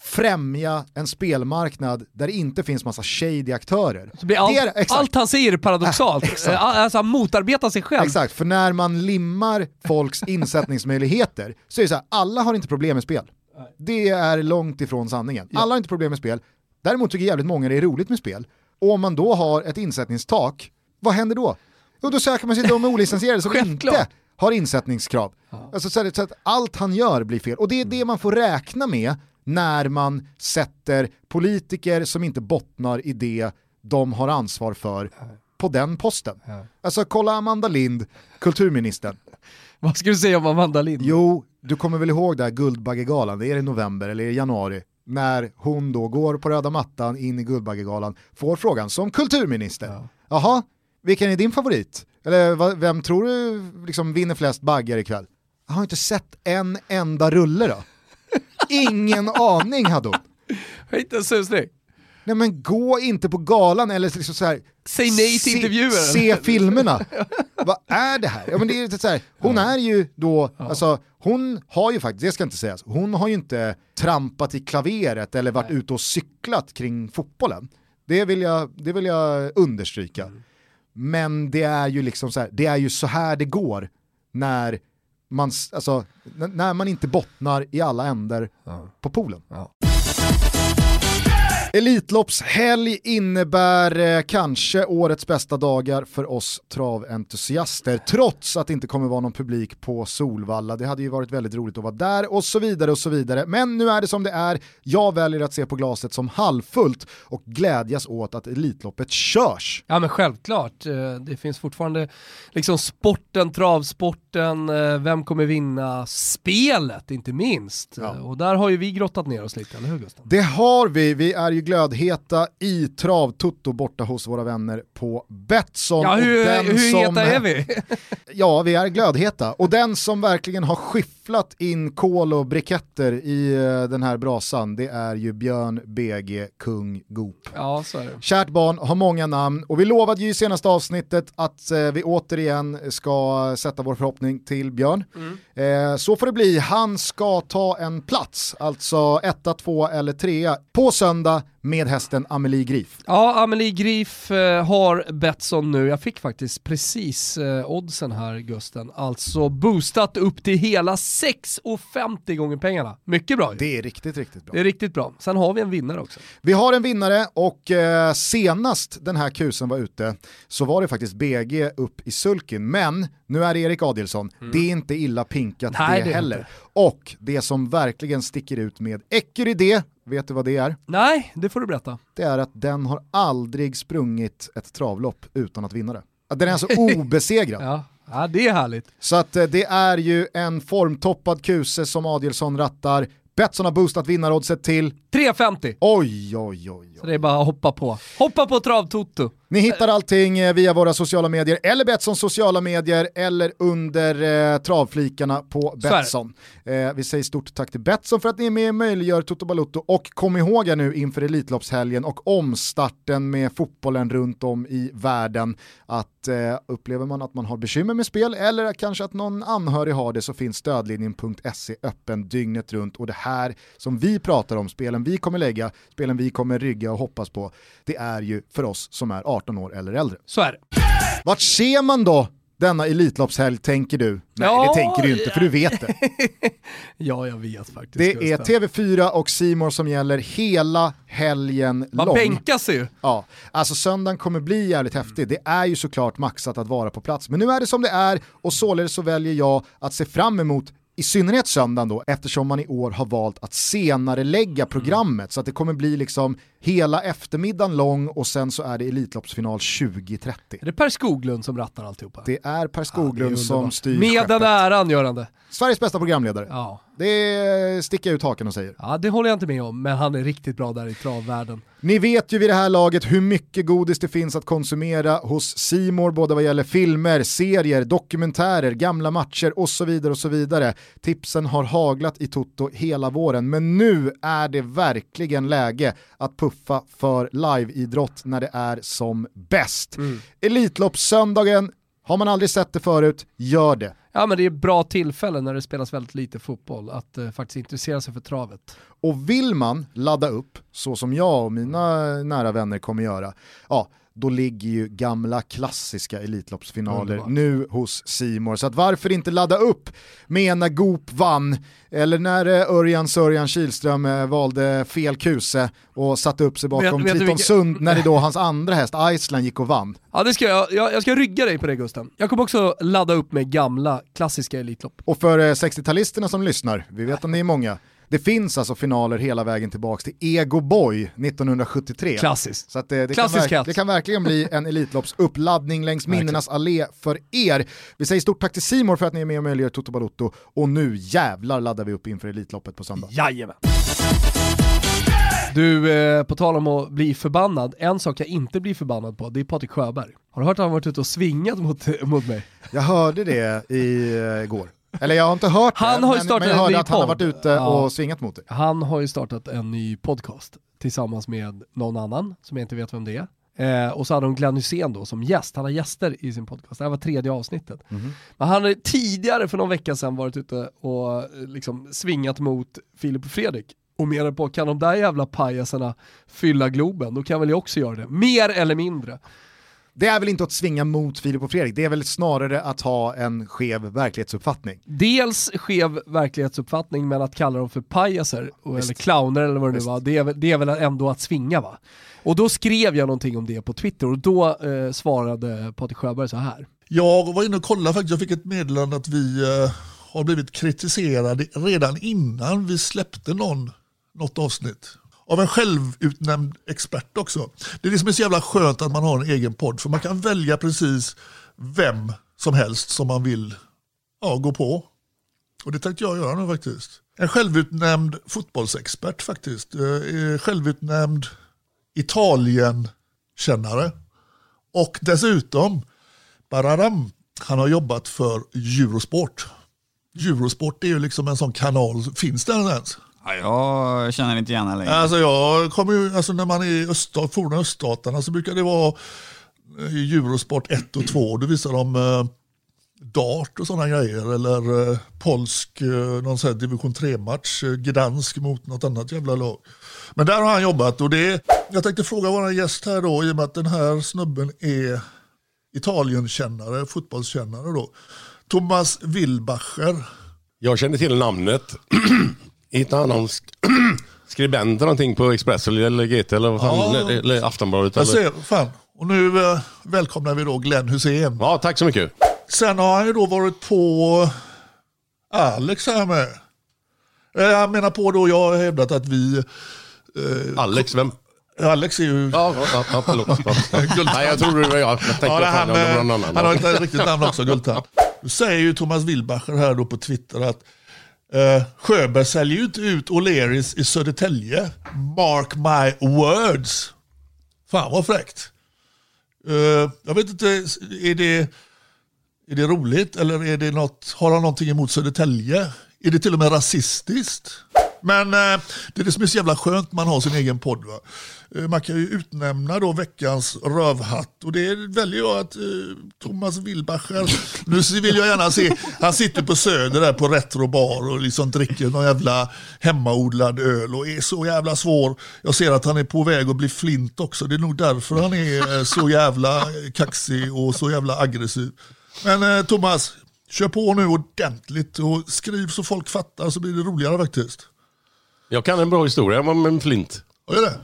Speaker 1: främja en spelmarknad där det inte finns massa shady aktörer. Det är-
Speaker 2: allt han säger är paradoxalt. Alltså han motarbetar sig själv.
Speaker 1: Exakt, för när man limmar folks insättningsmöjligheter så är det så här, alla har inte problem med spel. Det är långt ifrån sanningen.
Speaker 2: Ja.
Speaker 1: Alla har inte problem med spel, däremot tycker jävligt många det är roligt med spel. Och om man då har ett insättningstak, vad händer då? Jo, då söker man sig till de olicensierade som inte har insättningskrav. Alltså, så, att, så att allt han gör blir fel. Och det är det man får räkna med när man sätter politiker som inte bottnar i det de har ansvar för på den posten.
Speaker 2: Ja.
Speaker 1: Alltså kolla Amanda Lind, kulturministern.
Speaker 2: Vad ska du säga om Amanda Lind?
Speaker 1: Jo, du kommer väl ihåg det här Guldbaggegalan, det är i november eller i januari när hon då går på röda mattan in i Guldbaggegalan, får frågan som kulturminister.
Speaker 2: Ja.
Speaker 1: Jaha, vilken är din favorit? Eller vem tror du liksom vinner flest baggar ikväll? Jag har inte sett en enda rulle då. Ingen aning hade hon.
Speaker 2: Jag inte en susning.
Speaker 1: Nej men gå inte på galan eller liksom så här,
Speaker 2: Säg nej till
Speaker 1: se,
Speaker 2: intervjuer.
Speaker 1: Se filmerna. Vad är det här? Ja, men det är så här hon är ju då, alltså, hon har ju faktiskt, det ska inte sägas, hon har ju inte trampat i klaveret eller varit ute och cyklat kring fotbollen. Det vill jag, det vill jag understryka.
Speaker 2: Mm.
Speaker 1: Men det är ju liksom så här, det är ju så här det går när man, alltså, när man inte bottnar i alla ändar
Speaker 2: Ja.
Speaker 1: på poolen.
Speaker 2: Ja.
Speaker 1: Elitloppshelg innebär eh, kanske årets bästa dagar för oss traventusiaster, trots att det inte kommer vara någon publik på Solvalla. Det hade ju varit väldigt roligt att vara där och så vidare och så vidare. Men nu är det som det är. Jag väljer att se på glaset som halvfullt och glädjas åt att Elitloppet körs.
Speaker 2: Ja men självklart, Eh, det finns fortfarande liksom sporten, travsporten, eh, vem kommer vinna, spelet inte minst.
Speaker 1: Ja.
Speaker 2: Eh, Och där har ju vi grottat ner oss lite, eller hur Gustav?
Speaker 1: Det har vi, vi är ju glödheta i travtutto borta hos våra vänner på Betsson.
Speaker 2: Ja hur,
Speaker 1: den
Speaker 2: hur
Speaker 1: som-
Speaker 2: heta är vi?
Speaker 1: Ja, vi är glödheta. Och den som verkligen har skyfflat in kol och briketter i eh, den här brasan, det är ju Björn BG Kung Goop.
Speaker 2: ja så är det.
Speaker 1: Kärt barn har många namn och vi lovade ju i senaste avsnittet att eh, vi återigen ska sätta vår förhoppning till Björn. Eh, så får det bli, han ska ta en plats, alltså etta, två eller trea på söndag med hästen Amelie Grif.
Speaker 2: Ja, Amelie Grif eh, har Betsson nu. Jag fick faktiskt precis eh, oddsen här Gusten. Alltså boostat upp till hela 6,50 gånger pengarna. Mycket bra ju.
Speaker 1: Det är riktigt, riktigt bra.
Speaker 2: Det är riktigt bra. Sen har vi en vinnare också.
Speaker 1: Vi har en vinnare och eh, senast den här kusen var ute så var det faktiskt BG upp i sulken. Men nu är det Erik Adielsson, det är inte illa pinkat
Speaker 2: Nej,
Speaker 1: det,
Speaker 2: det
Speaker 1: heller.
Speaker 2: inte.
Speaker 1: Och det som verkligen sticker ut med Ecuride, vet du vad det är?
Speaker 2: Nej, det får du berätta.
Speaker 1: Det är att den har aldrig sprungit ett travlopp utan att vinna det. Den är alltså obesegrad.
Speaker 2: Ja, ja det är härligt.
Speaker 1: Så att eh, det är ju en formtoppad kuse som Adielsson rattar. Betsson har boostat vinnaroddset till,
Speaker 2: 3,50.
Speaker 1: oj oj oj.
Speaker 2: Så
Speaker 1: oj.
Speaker 2: det är bara att hoppa på. Hoppa på travtoto.
Speaker 1: Ni hittar allting eh, via våra sociala medier eller Betssons sociala medier eller under eh, travflikarna på. Betsson. Eh, vi säger stort tack till Betsson för att ni är med och möjliggör Toto Balutto och kom ihåg här nu inför Elitloppshelgen och omstarten med fotbollen runt om i världen att eh, upplever man att man har bekymmer med spel eller kanske att någon anhörig har det så finns stödlinjen.se öppen dygnet runt och det här som vi pratar om, spelen vi kommer lägga, spelen vi kommer rygga och hoppas på, det är ju för oss som är 18 år eller äldre.
Speaker 2: Så är det.
Speaker 1: Vart ser man då denna Elitloppshelg tänker du? Nej
Speaker 2: Ja,
Speaker 1: det tänker du inte för du vet det.
Speaker 2: Ja, jag vet faktiskt.
Speaker 1: Det är
Speaker 2: Gustav.
Speaker 1: TV4 och Simor som gäller hela helgen
Speaker 2: Man
Speaker 1: lång.
Speaker 2: bänkar sig ju.
Speaker 1: Ja, alltså söndagen kommer bli jävligt häftig. Det är ju såklart maxat att vara på plats. Men nu är det som det är och således så väljer jag att se fram emot i synnerhet söndagen då, eftersom man i år har valt att senare lägga programmet så att det kommer bli liksom hela eftermiddagen lång och sen så är det Elitloppsfinal 2030.
Speaker 2: Är det Per Skoglund som rattar alltihopa?
Speaker 1: Det är Per
Speaker 2: Ja,
Speaker 1: Skoglund
Speaker 2: det är
Speaker 1: som styr
Speaker 2: Med
Speaker 1: skeppet.
Speaker 2: den äran gör han det.
Speaker 1: Sveriges bästa programledare.
Speaker 2: Ja.
Speaker 1: Det sticker jag ut haken och säger.
Speaker 2: ja, det håller jag inte med om, men han är riktigt bra där i travvärlden.
Speaker 1: Ni vet ju vid det här laget hur mycket godis det finns att konsumera hos Simor både vad gäller filmer, serier, dokumentärer, gamla matcher och så vidare och så vidare. Tipsen har haglat i Toto hela våren, men nu är det verkligen läge att puffa för liveidrott när det är som bäst. Elitloppssöndagen, har man aldrig sett det förut, gör det.
Speaker 2: Ja men det är ett bra tillfälle när det spelas väldigt lite fotboll att eh, faktiskt intressera sig för travet.
Speaker 1: Och vill man ladda upp, så som jag och mina nära vänner kommer göra, ja, då ligger ju gamla klassiska Elitloppsfinaler
Speaker 2: Underbart.
Speaker 1: nu hos Simor. Så att varför inte ladda upp med när Goop vann, eller när eh, Örjan Sörjan Kihlström eh, valde fel kuse och satte upp sig bakom
Speaker 2: Vet- vet vilka-
Speaker 1: Sund när det då hans andra häst Iceland gick och vann.
Speaker 2: Ja det ska jag, jag, jag ska rygga dig på det Gusten. Jag kommer också ladda upp med gamla klassiska Elitlopp.
Speaker 1: Och för eh, 60-talisterna som lyssnar, vi vet att ni är många, det finns alltså finaler hela vägen tillbaka till Ego Boy 1973.
Speaker 2: Klassiskt.
Speaker 1: Så det, det, kan
Speaker 2: Klassisk hatt.
Speaker 1: det kan verkligen bli en Elitloppsuppladdning längs minnenas allé för er. Vi säger stort tack till Simor för att ni är med och möjliggör Toto Balotto och nu jävlar laddar vi upp inför Elitloppet på söndag.
Speaker 2: Jajamän. Du, eh, på tal om att bli förbannad, en sak jag inte blir förbannad på, det är Patrik Sjöberg. Har du hört att han varit ute och svingat mot, mot mig?
Speaker 1: Jag hörde det igår. Eller jag har inte hört
Speaker 2: han
Speaker 1: det,
Speaker 2: har
Speaker 1: men,
Speaker 2: startat
Speaker 1: men jag hörde
Speaker 2: en ny
Speaker 1: att han har varit ute
Speaker 2: Ja.
Speaker 1: och svingat mot dig.
Speaker 2: Han har ju startat en ny podcast tillsammans med någon annan som jag inte vet vem det är. Eh, och så hade de Glenn Hysén då som gäst, han har gäster i sin podcast, det här var tredje avsnittet.
Speaker 1: Mhm.
Speaker 2: Men han hade tidigare för någon vecka sedan varit ute och eh, liksom svingat mot Filip och Fredrik och menade på, kan de där jävla pajasarna fylla Globen, då kan väl jag också göra det. Mer eller mindre.
Speaker 1: Det är väl inte att svinga mot Filip och Fredrik, det är väl snarare att ha en skev verklighetsuppfattning.
Speaker 2: Dels skev verklighetsuppfattning, men att kalla dem för pajaser, och- eller clowner eller vad det nu var, det är, väl, det är väl ändå att svinga va? Och då skrev jag någonting om det på Twitter och då eh, svarade Patrik Sjöberg så här.
Speaker 4: Jag var inne och kollade faktiskt, jag fick ett meddelande att vi eh, har blivit kritiserade redan innan vi släppte någon, något avsnitt. Av en självutnämnd expert också. Det är det som är så jävla skönt att man har en egen podd, för man kan välja precis vem som helst som man vill ja, gå på. Och det tänkte jag göra nu faktiskt. En självutnämnd fotbollsexpert faktiskt. Eh, eh, självutnämnd Italien-kännare. Och dessutom Bararam, han har jobbat för Eurosport. Eurosport är ju liksom en sån kanal, finns den ens?
Speaker 5: Ja, jag känner inte igen det längre.
Speaker 4: Alltså jag kommer ju, alltså när man är i öststat, forna öststaterna så brukar det vara eh, Eurosport 1 och 2, då visar de eh, dart och sådana grejer eller eh, polsk, eh, någon sån här division 3-match, eh, Gdansk mot något annat jävla lag. Men där har han jobbat och det, jag tänkte fråga vår gäst här då, i och med att den här snubben är Italienkännare, fotbollskännare då. Thomas Wilbacher.
Speaker 6: Jag känner till namnet. Hittade han någon sk- skribent eller någonting på Expressen eller GT eller, vad fan,
Speaker 4: Ja.
Speaker 6: eller, eller Aftonbladet?
Speaker 4: Jag ser, fan. Och nu eh, välkomnar vi då Glenn Hussein.
Speaker 6: Ja, tack så mycket.
Speaker 4: Sen har han ju då varit på Alex här med. Eh, Jag menar på då, jag har hävdat att vi,
Speaker 6: Alex, vem?
Speaker 4: Alex är ju...
Speaker 6: Ja, ja, ja förlåt. Nej, jag trodde det var jag.
Speaker 4: Ja, eh, han har ett riktigt namn också, Guldtand. Nu säger ju Thomas Wilbacher här då på Twitter att eh, Sjöberg säljer ju inte ut O'Learys i Södertälje. Mark my words. Fan vad fräckt. Eh, jag vet inte, är det, är det roligt eller är det något, har han någonting emot Södertälje? Är det till och med rasistiskt? Men eh, det är det som är så jävla skönt man har sin egen podd. Va? Eh, man kan ju utnämna då veckans rövhatt och det väljer jag att eh, Thomas Wilbacher, nu vill jag gärna se, han sitter på Söder där på Retrobar och liksom dricker någon jävla hemmaodlad öl och är så jävla svår. Jag ser att han är på väg att bli flint också, det är nog därför han är så jävla kaxig och så jävla aggressiv. Men eh, Thomas, kör på nu ordentligt och skriv så folk fattar så blir det roligare faktiskt.
Speaker 6: Jag kan en bra historia om en flint.
Speaker 4: Vad är det?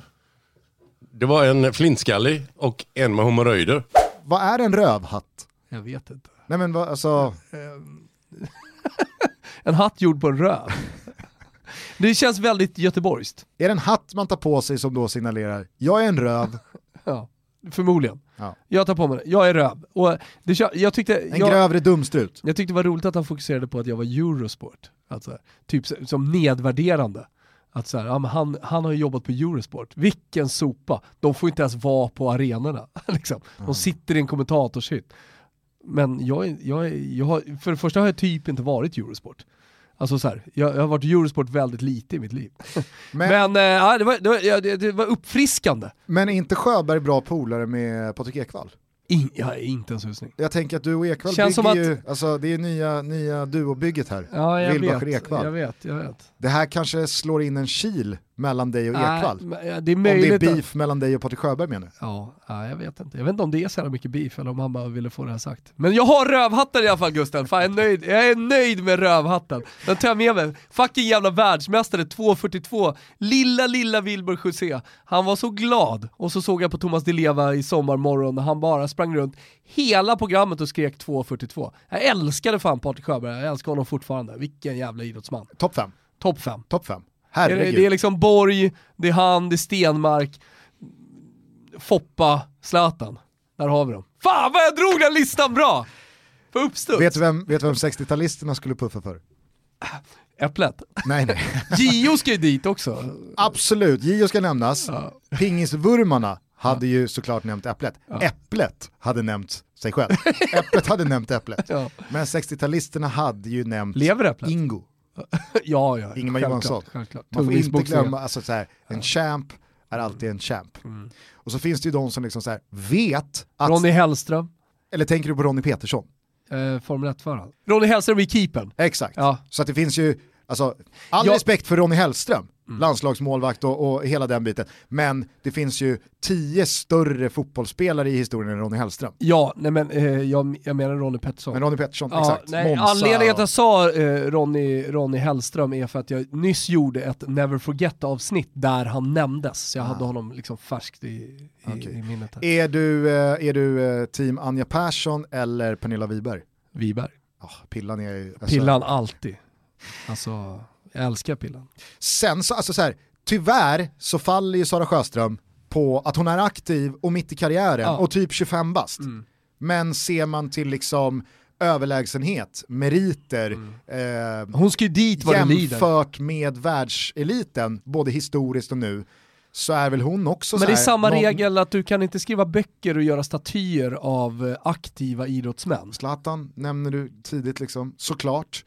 Speaker 6: Det var en flintskallig och en med hemorrojder.
Speaker 1: Vad är en rövhatt?
Speaker 2: Jag vet inte.
Speaker 1: Nej men vad, alltså,
Speaker 2: En hatt gjord på en röv. Det känns väldigt göteborgskt.
Speaker 1: är det en hatt man tar på sig som då signalerar jag är en röv,
Speaker 2: Ja, förmodligen.
Speaker 1: Ja.
Speaker 2: Jag tar på mig det. Jag är röv. Och det, jag, tyckte,
Speaker 1: en
Speaker 2: jag,
Speaker 1: grövre dumstrut.
Speaker 2: jag tyckte det var roligt att han fokuserade på att jag var Eurosport. Alltså, typ som nedvärderande. Att så här, ja, han, han har ju jobbat på Eurosport. Vilken sopa. De får inte ens vara på arenorna. liksom. De sitter i en kommentatorshytt. Men jag, jag, jag har, för det första har jag typ inte varit Eurosport. Alltså så här, jag, jag har varit Eurosport väldigt lite i mitt liv.
Speaker 1: Men,
Speaker 2: Men ja, det, var, det, var, det var uppfriskande.
Speaker 1: men är inte Sjöberg bra polare med Patrik Ekwall?
Speaker 2: In, jag är inte en susning.
Speaker 1: Jag tänker att du och Ekwall
Speaker 2: Känns som
Speaker 1: bygger ju, alltså det är nya, nya duobygget här.
Speaker 2: Ja, jag
Speaker 1: Wilbacher
Speaker 2: vet,
Speaker 1: Ekvall.
Speaker 2: jag vet, jag vet.
Speaker 1: Det här kanske slår in en kil mellan dig och Ekwall?
Speaker 2: Det är möjligt
Speaker 1: om det är beef mellan dig och Patrik Sjöberg menar du?
Speaker 2: Ja, jag vet inte. Jag vet inte om det är så jävla mycket beef eller om han bara ville få det här sagt. Men jag har rövhatten i alla fall Gusten, Fan, jag, är nöjd. jag är nöjd med rövhatten. Den tar jag med mig. Fucking jävla världsmästare 2.42. Lilla, lilla Wilbur José. Han var så glad. Och så såg jag på Thomas Di Leva i Sommarmorgon när han bara sprang runt hela programmet och skrek 2.42. Jag älskade fan Patrik Sjöberg, jag älskar honom fortfarande. Vilken jävla idrottsman.
Speaker 1: Topp 5.
Speaker 2: Topp 5.
Speaker 1: Topp
Speaker 2: 5.
Speaker 1: Herregud.
Speaker 2: det är liksom Borg, det är han, det är Stenmark, Foppa, Zlatan. Där har vi dem. Fan vad jag drog den listan bra! På uppstuds.
Speaker 1: Vet du vem, vet vem 60-talisterna skulle puffa för?
Speaker 2: Äpplet.
Speaker 1: Nej, nej.
Speaker 2: Gio ska ju dit också.
Speaker 1: Absolut, Gio ska nämnas.
Speaker 2: Ja.
Speaker 1: Pingisvurmarna hade ju såklart nämnt Äpplet. Äpplet hade nämnt sig själv. Äpplet hade nämnt Äpplet.
Speaker 2: Ja.
Speaker 1: Men 60-talisterna hade ju nämnt
Speaker 2: Lever Äpplet?
Speaker 1: Ingo.
Speaker 2: Ja, ja.
Speaker 1: Ingemar Johansson.
Speaker 2: Självklart.
Speaker 1: Man får inte glömma, alltså så här, en champ är alltid en champ.
Speaker 2: Mm.
Speaker 1: Och så finns det ju de som liksom så här, vet att,
Speaker 2: Ronny Hellström,
Speaker 1: eller tänker du på Ronny Petersson?
Speaker 2: eh, Formel 1-föraren. Ronny Hellström i keepern.
Speaker 1: Exakt.
Speaker 2: Ja.
Speaker 1: Så att det finns ju, alltså, all
Speaker 2: Ja.
Speaker 1: respekt för Ronny Hellström,
Speaker 2: Mm.
Speaker 1: landslagsmålvakt och, och hela den biten. Men det finns ju tio större fotbollsspelare i historien än Ronny Hellström.
Speaker 2: Ja, nej men eh, jag, jag menar Ronny Pettersson.
Speaker 1: Men Ronny Petersson,
Speaker 2: Ja,
Speaker 1: exakt.
Speaker 2: nej, anledningen till att jag sa eh, Ronny, Ronny Hellström är för att jag nyss gjorde ett Never Forget avsnitt där han nämndes. Så jag hade honom liksom färskt i, i,
Speaker 1: Ah. Okej.
Speaker 2: i minnet. Här.
Speaker 1: Är du, eh, är du eh, team Anja Persson eller Pernilla Wiberg?
Speaker 2: Wiberg.
Speaker 1: Ah, pillan är. Alltså,
Speaker 2: Pillan alltid. Alltså, jag älskar Pillan.
Speaker 1: Sen så, alltså så här, tyvärr så faller ju Sara Sjöström på att hon är aktiv och mitt i karriären
Speaker 2: Ja.
Speaker 1: och typ 25 bast.
Speaker 2: Mm.
Speaker 1: Men ser man till liksom överlägsenhet, meriter,
Speaker 2: Mm.
Speaker 1: eh,
Speaker 2: Hon ska dit vad
Speaker 1: jämfört med världseliten, både historiskt och nu, så är väl hon också
Speaker 2: Men det är
Speaker 1: här,
Speaker 2: samma
Speaker 1: någon-
Speaker 2: regel att du kan inte skriva böcker och göra statyer av eh, aktiva idrottsmän.
Speaker 1: Zlatan nämner du tidigt liksom, såklart.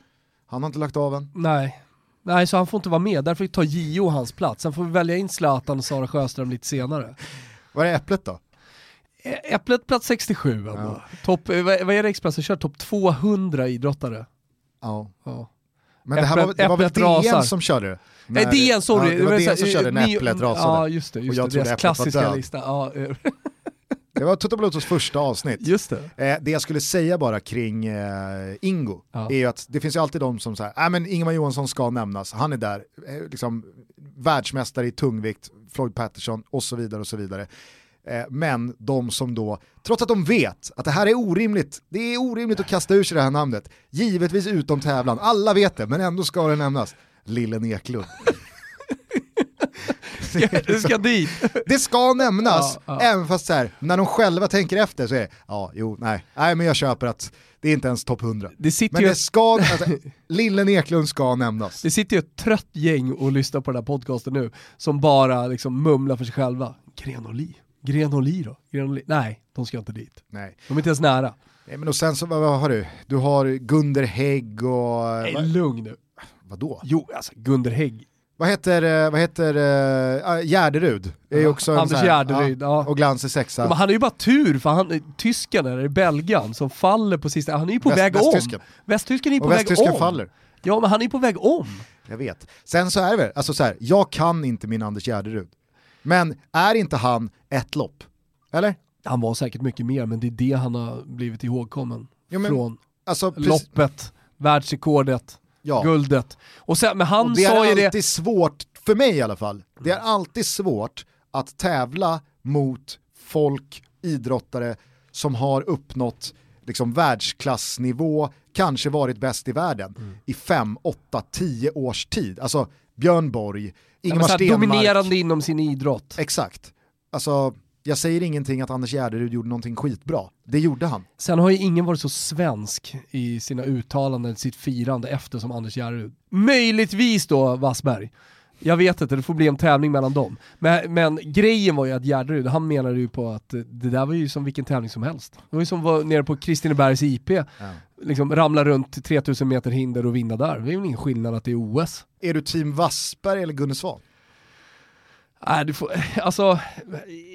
Speaker 1: Han har inte lagt av än.
Speaker 2: Nej. Nej, så han får inte vara med. Därför tar Gio hans plats. Sen får vi välja in Zlatan och Sara Sjöström lite senare.
Speaker 1: Vad är Äpplet då?
Speaker 2: Äpplet plats 67 ändå.
Speaker 1: Ja.
Speaker 2: Topp, eh, vad är det Expressen kör? Topp 200 idrottare.
Speaker 1: Ja.
Speaker 2: Ja.
Speaker 1: Men det, här var,
Speaker 2: Äpplet-
Speaker 1: det var väl
Speaker 2: Äpplet
Speaker 1: DN
Speaker 2: rasar.
Speaker 1: som körde det?
Speaker 2: Nej, DN, sorry.
Speaker 1: Ja, det var DN som körde
Speaker 2: eh,
Speaker 1: när
Speaker 2: ny-
Speaker 1: Äpplet rasade.
Speaker 2: Ja, just det. Just
Speaker 1: Och jag
Speaker 2: det.
Speaker 1: trodde Äpplet var
Speaker 2: klassiska
Speaker 1: död.
Speaker 2: lista. Ja, eh,
Speaker 1: Det var Toto Blutos första avsnitt.
Speaker 2: just det.
Speaker 1: Eh, det jag skulle säga bara kring eh, Ingo
Speaker 2: Ja.
Speaker 1: är ju att det finns ju alltid de som säger, nej men Ingemar Johansson ska nämnas, han är där, eh, liksom världsmästare i tungvikt, Floyd Patterson och så vidare och så vidare. Eh, men de som då, trots att de vet att det här är orimligt, det är orimligt att kasta ur sig det här namnet, givetvis utom tävlan, alla vet det, men ändå ska det nämnas. Lillen Eklund.
Speaker 2: Du ska dit.
Speaker 1: Det ska nämnas,
Speaker 2: Ja, ja.
Speaker 1: även fast så här, när de själva tänker efter så är det, ja, jo, nej, nej men jag köper att det är inte ens topp 100.
Speaker 2: Det sitter,
Speaker 1: Men
Speaker 2: ju,
Speaker 1: det ska, alltså, Lillen Eklund ska nämnas.
Speaker 2: det sitter ju ett trött gäng och lyssnar på den här podcasten nu som bara liksom mumlar för sig själva. Grenoli. Grenoli då? Grenoli. Nej, de ska inte dit.
Speaker 1: Nej.
Speaker 2: De är inte ens nära.
Speaker 1: Nej, men och sen så, vad, har du? Du har Gunder Hägg och...
Speaker 2: Nej, lugn nu.
Speaker 1: vadå?
Speaker 2: Jo, alltså Gunder Hägg.
Speaker 1: Vad heter, eh, vad heter uh, Gärderud? Det är också
Speaker 2: Anders
Speaker 1: här-
Speaker 2: Gärderud, ja.
Speaker 1: Och Glans är sexa.
Speaker 2: Men han är ju bara tur för han, tysken eller belgaren som faller på sista, han är ju på
Speaker 1: Väst-
Speaker 2: väg
Speaker 1: västtysken.
Speaker 2: om. Västtysken är ju på
Speaker 1: och
Speaker 2: väg
Speaker 1: västtysken
Speaker 2: om.
Speaker 1: faller.
Speaker 2: Ja men han är på väg om.
Speaker 1: Jag vet. Sen så är det väl, alltså så här, jag kan inte min Anders Gärderud. Men är inte han ett lopp? Eller?
Speaker 2: Han var säkert mycket mer men det är det han har blivit ihågkommen
Speaker 1: Jo, men-
Speaker 2: från.
Speaker 1: Alltså,
Speaker 2: Loppet, världsrekordet,
Speaker 1: ja.
Speaker 2: guldet. Och sen, men han
Speaker 1: Och det
Speaker 2: sa
Speaker 1: är
Speaker 2: det,
Speaker 1: alltid svårt, för mig i alla fall, det är alltid svårt att tävla mot folk, idrottare som har uppnått liksom världsklassnivå, kanske varit bäst i världen
Speaker 2: Mm.
Speaker 1: i fem, åtta, tio års tid. Alltså Björn Borg,
Speaker 2: ja,
Speaker 1: Ingemar
Speaker 2: här,
Speaker 1: Stenmark.
Speaker 2: dominerande inom sin idrott.
Speaker 1: Exakt. Alltså, jag säger ingenting att Anders Gärderud gjorde någonting skitbra. Det gjorde han.
Speaker 2: Sen har ju ingen varit så svensk i sina uttalanden, sitt firande efter som Anders Järrud. Möjligtvis då Wassberg. Jag vet inte, det får bli en tävling mellan dem. Men, men grejen var ju att Järrud, han menade ju på att det där var ju som vilken tävling som helst. Det var ju som vara nere på Kristinebergs IP, liksom ramla runt 3000 meter hinder och vinna där. Det är ju ingen skillnad att det är OS.
Speaker 1: Är du team Wassberg eller Gunne Svan?
Speaker 2: Nej, du får, alltså...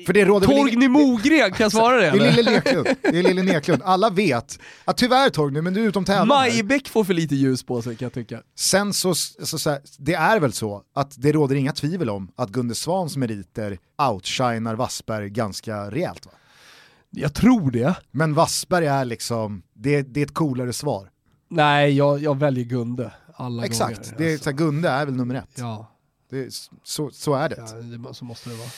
Speaker 1: För det råder
Speaker 2: Torgny Mogren, kan jag svara det
Speaker 1: Det är
Speaker 2: eller?
Speaker 1: Lille. Det är Lille Neklund. Alla vet att tyvärr Torgny, men du är utom tävlan.
Speaker 2: Majbäck får för lite ljus på sig kan jag tycka.
Speaker 1: Sen så, så, så här, det är väl så att det råder inga tvivel om att Gunde Svans meriter outshinar Wassberg ganska rejält. Va?
Speaker 2: Jag tror det.
Speaker 1: Men Wassberg är liksom, det, det är ett coolare svar.
Speaker 2: Nej, jag, jag väljer Gunde alla
Speaker 1: Exakt,
Speaker 2: gånger.
Speaker 1: det är,
Speaker 2: alltså.
Speaker 1: Gunde är väl nummer ett.
Speaker 2: Ja,
Speaker 1: Det så, så är det.
Speaker 2: ja det, så måste det vara.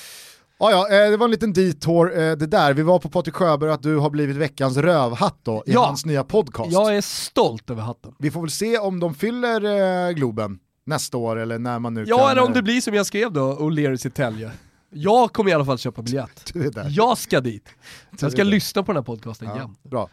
Speaker 1: Ja, ja, eh, det var en liten detour eh, det där. Vi var på Patrik Sjöberg att du har blivit veckans rövhatt då i
Speaker 2: Ja.
Speaker 1: hans nya podcast.
Speaker 2: Jag är stolt över hatten.
Speaker 1: Vi får väl se om de fyller eh, Globen nästa år eller när man nu
Speaker 2: Ja,
Speaker 1: kan...
Speaker 2: eller om det blir som jag skrev då, O'Learys i Tälje. Jag kommer i alla fall köpa biljett.
Speaker 1: Du är där.
Speaker 2: Jag ska dit. Jag ska lyssna på den här podcasten
Speaker 1: Ja, bra.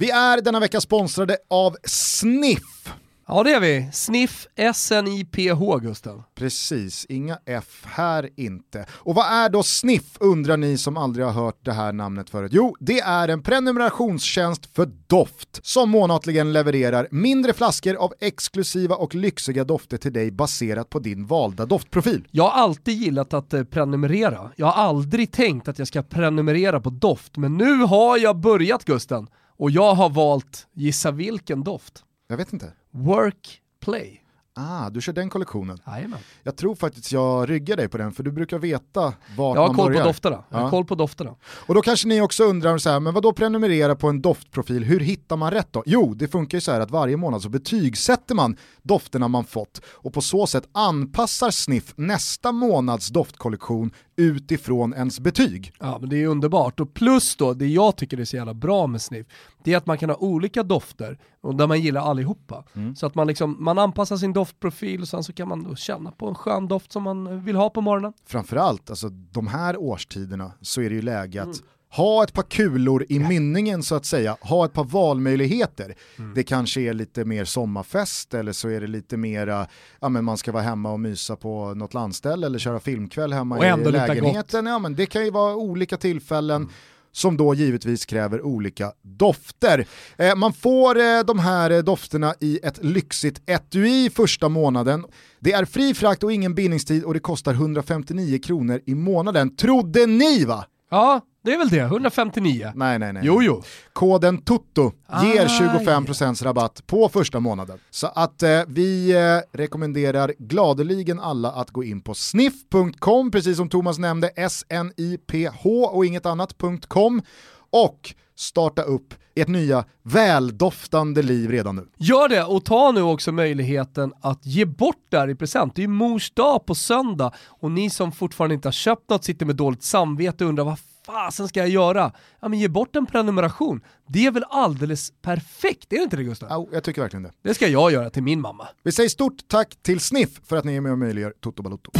Speaker 1: Vi är denna vecka sponsrade av Sniff.
Speaker 2: Ja det är vi. Sniff S-N-I-P-H Gusten.
Speaker 1: Precis, inga F här inte. Och vad är då Sniff undrar ni som aldrig har hört det här namnet förut? Jo, det är en prenumerationstjänst för doft som månatligen levererar mindre flaskor av exklusiva och lyxiga dofter till dig baserat på din valda doftprofil.
Speaker 2: Jag har alltid gillat att eh, prenumerera. Jag har aldrig tänkt att jag ska prenumerera på doft, men nu har jag börjat Gusten. Och jag har valt, gissa vilken doft?
Speaker 1: Jag vet inte.
Speaker 2: Work Play.
Speaker 1: Ah, du kör den kollektionen.
Speaker 2: Jajamän.
Speaker 1: Jag tror faktiskt jag ryggar dig på den för du brukar veta vart
Speaker 2: Jag
Speaker 1: man börjar.
Speaker 2: på. Jag har
Speaker 1: Ja.
Speaker 2: koll på dofterna.
Speaker 1: Och då kanske ni också undrar så här, men vad då prenumerera på en doftprofil, hur hittar man rätt då? Jo, det funkar ju så här att varje månad så betygsätter man dofterna man fått och på så sätt anpassar Sniff nästa månads doftkollektion utifrån ens betyg.
Speaker 2: Ja men det är underbart. Och plus då, det jag tycker är så jävla bra med Sniff, det är att man kan ha olika dofter och där man gillar allihopa. Så att man, liksom, man anpassar sin doftprofil och sen så kan man då känna på en skön doft som man vill ha på morgonen.
Speaker 1: Framförallt, alltså de här årstiderna så är det ju läge att ha ett par kulor i mynningen så att säga, ha ett par valmöjligheter. Det kanske är lite mer sommarfest eller så är det lite mera, ja men man ska vara hemma och mysa på något landställe eller köra filmkväll hemma
Speaker 2: Och
Speaker 1: i lägenheten. Ja men det kan ju vara olika tillfällen som då givetvis kräver olika dofter. Eh, man får eh, de här eh, dofterna i ett lyxigt etui första månaden. Det är fri frakt och ingen bindningstid och det kostar 159 kronor i månaden. Trodde ni va?
Speaker 2: Ja, det är väl det. 159.
Speaker 1: Nej, nej, nej.
Speaker 2: Jo, jo.
Speaker 1: Koden TUTTO ger
Speaker 2: Ah,
Speaker 1: 25% rabatt på första månaden. Så att eh, vi eh, rekommenderar gladeligen alla att gå in på sniff.com, precis som Thomas nämnde, S-N-I-P-H och inget annat.com och starta upp ert nya väldoftande liv redan nu.
Speaker 2: Gör det och ta nu också möjligheten att ge bort det här i present. Det är ju mors dag på söndag och ni som fortfarande inte har köpt något sitter med dåligt samvete och undrar vad fasen ska jag göra? Ja men ge bort en prenumeration. Det är väl alldeles perfekt, är det inte det Gustav?
Speaker 1: Au, jag tycker verkligen det.
Speaker 2: Det ska jag göra till min mamma.
Speaker 1: Vi säger stort tack till Sniff för att ni är med och möjliggör Toto Balotto.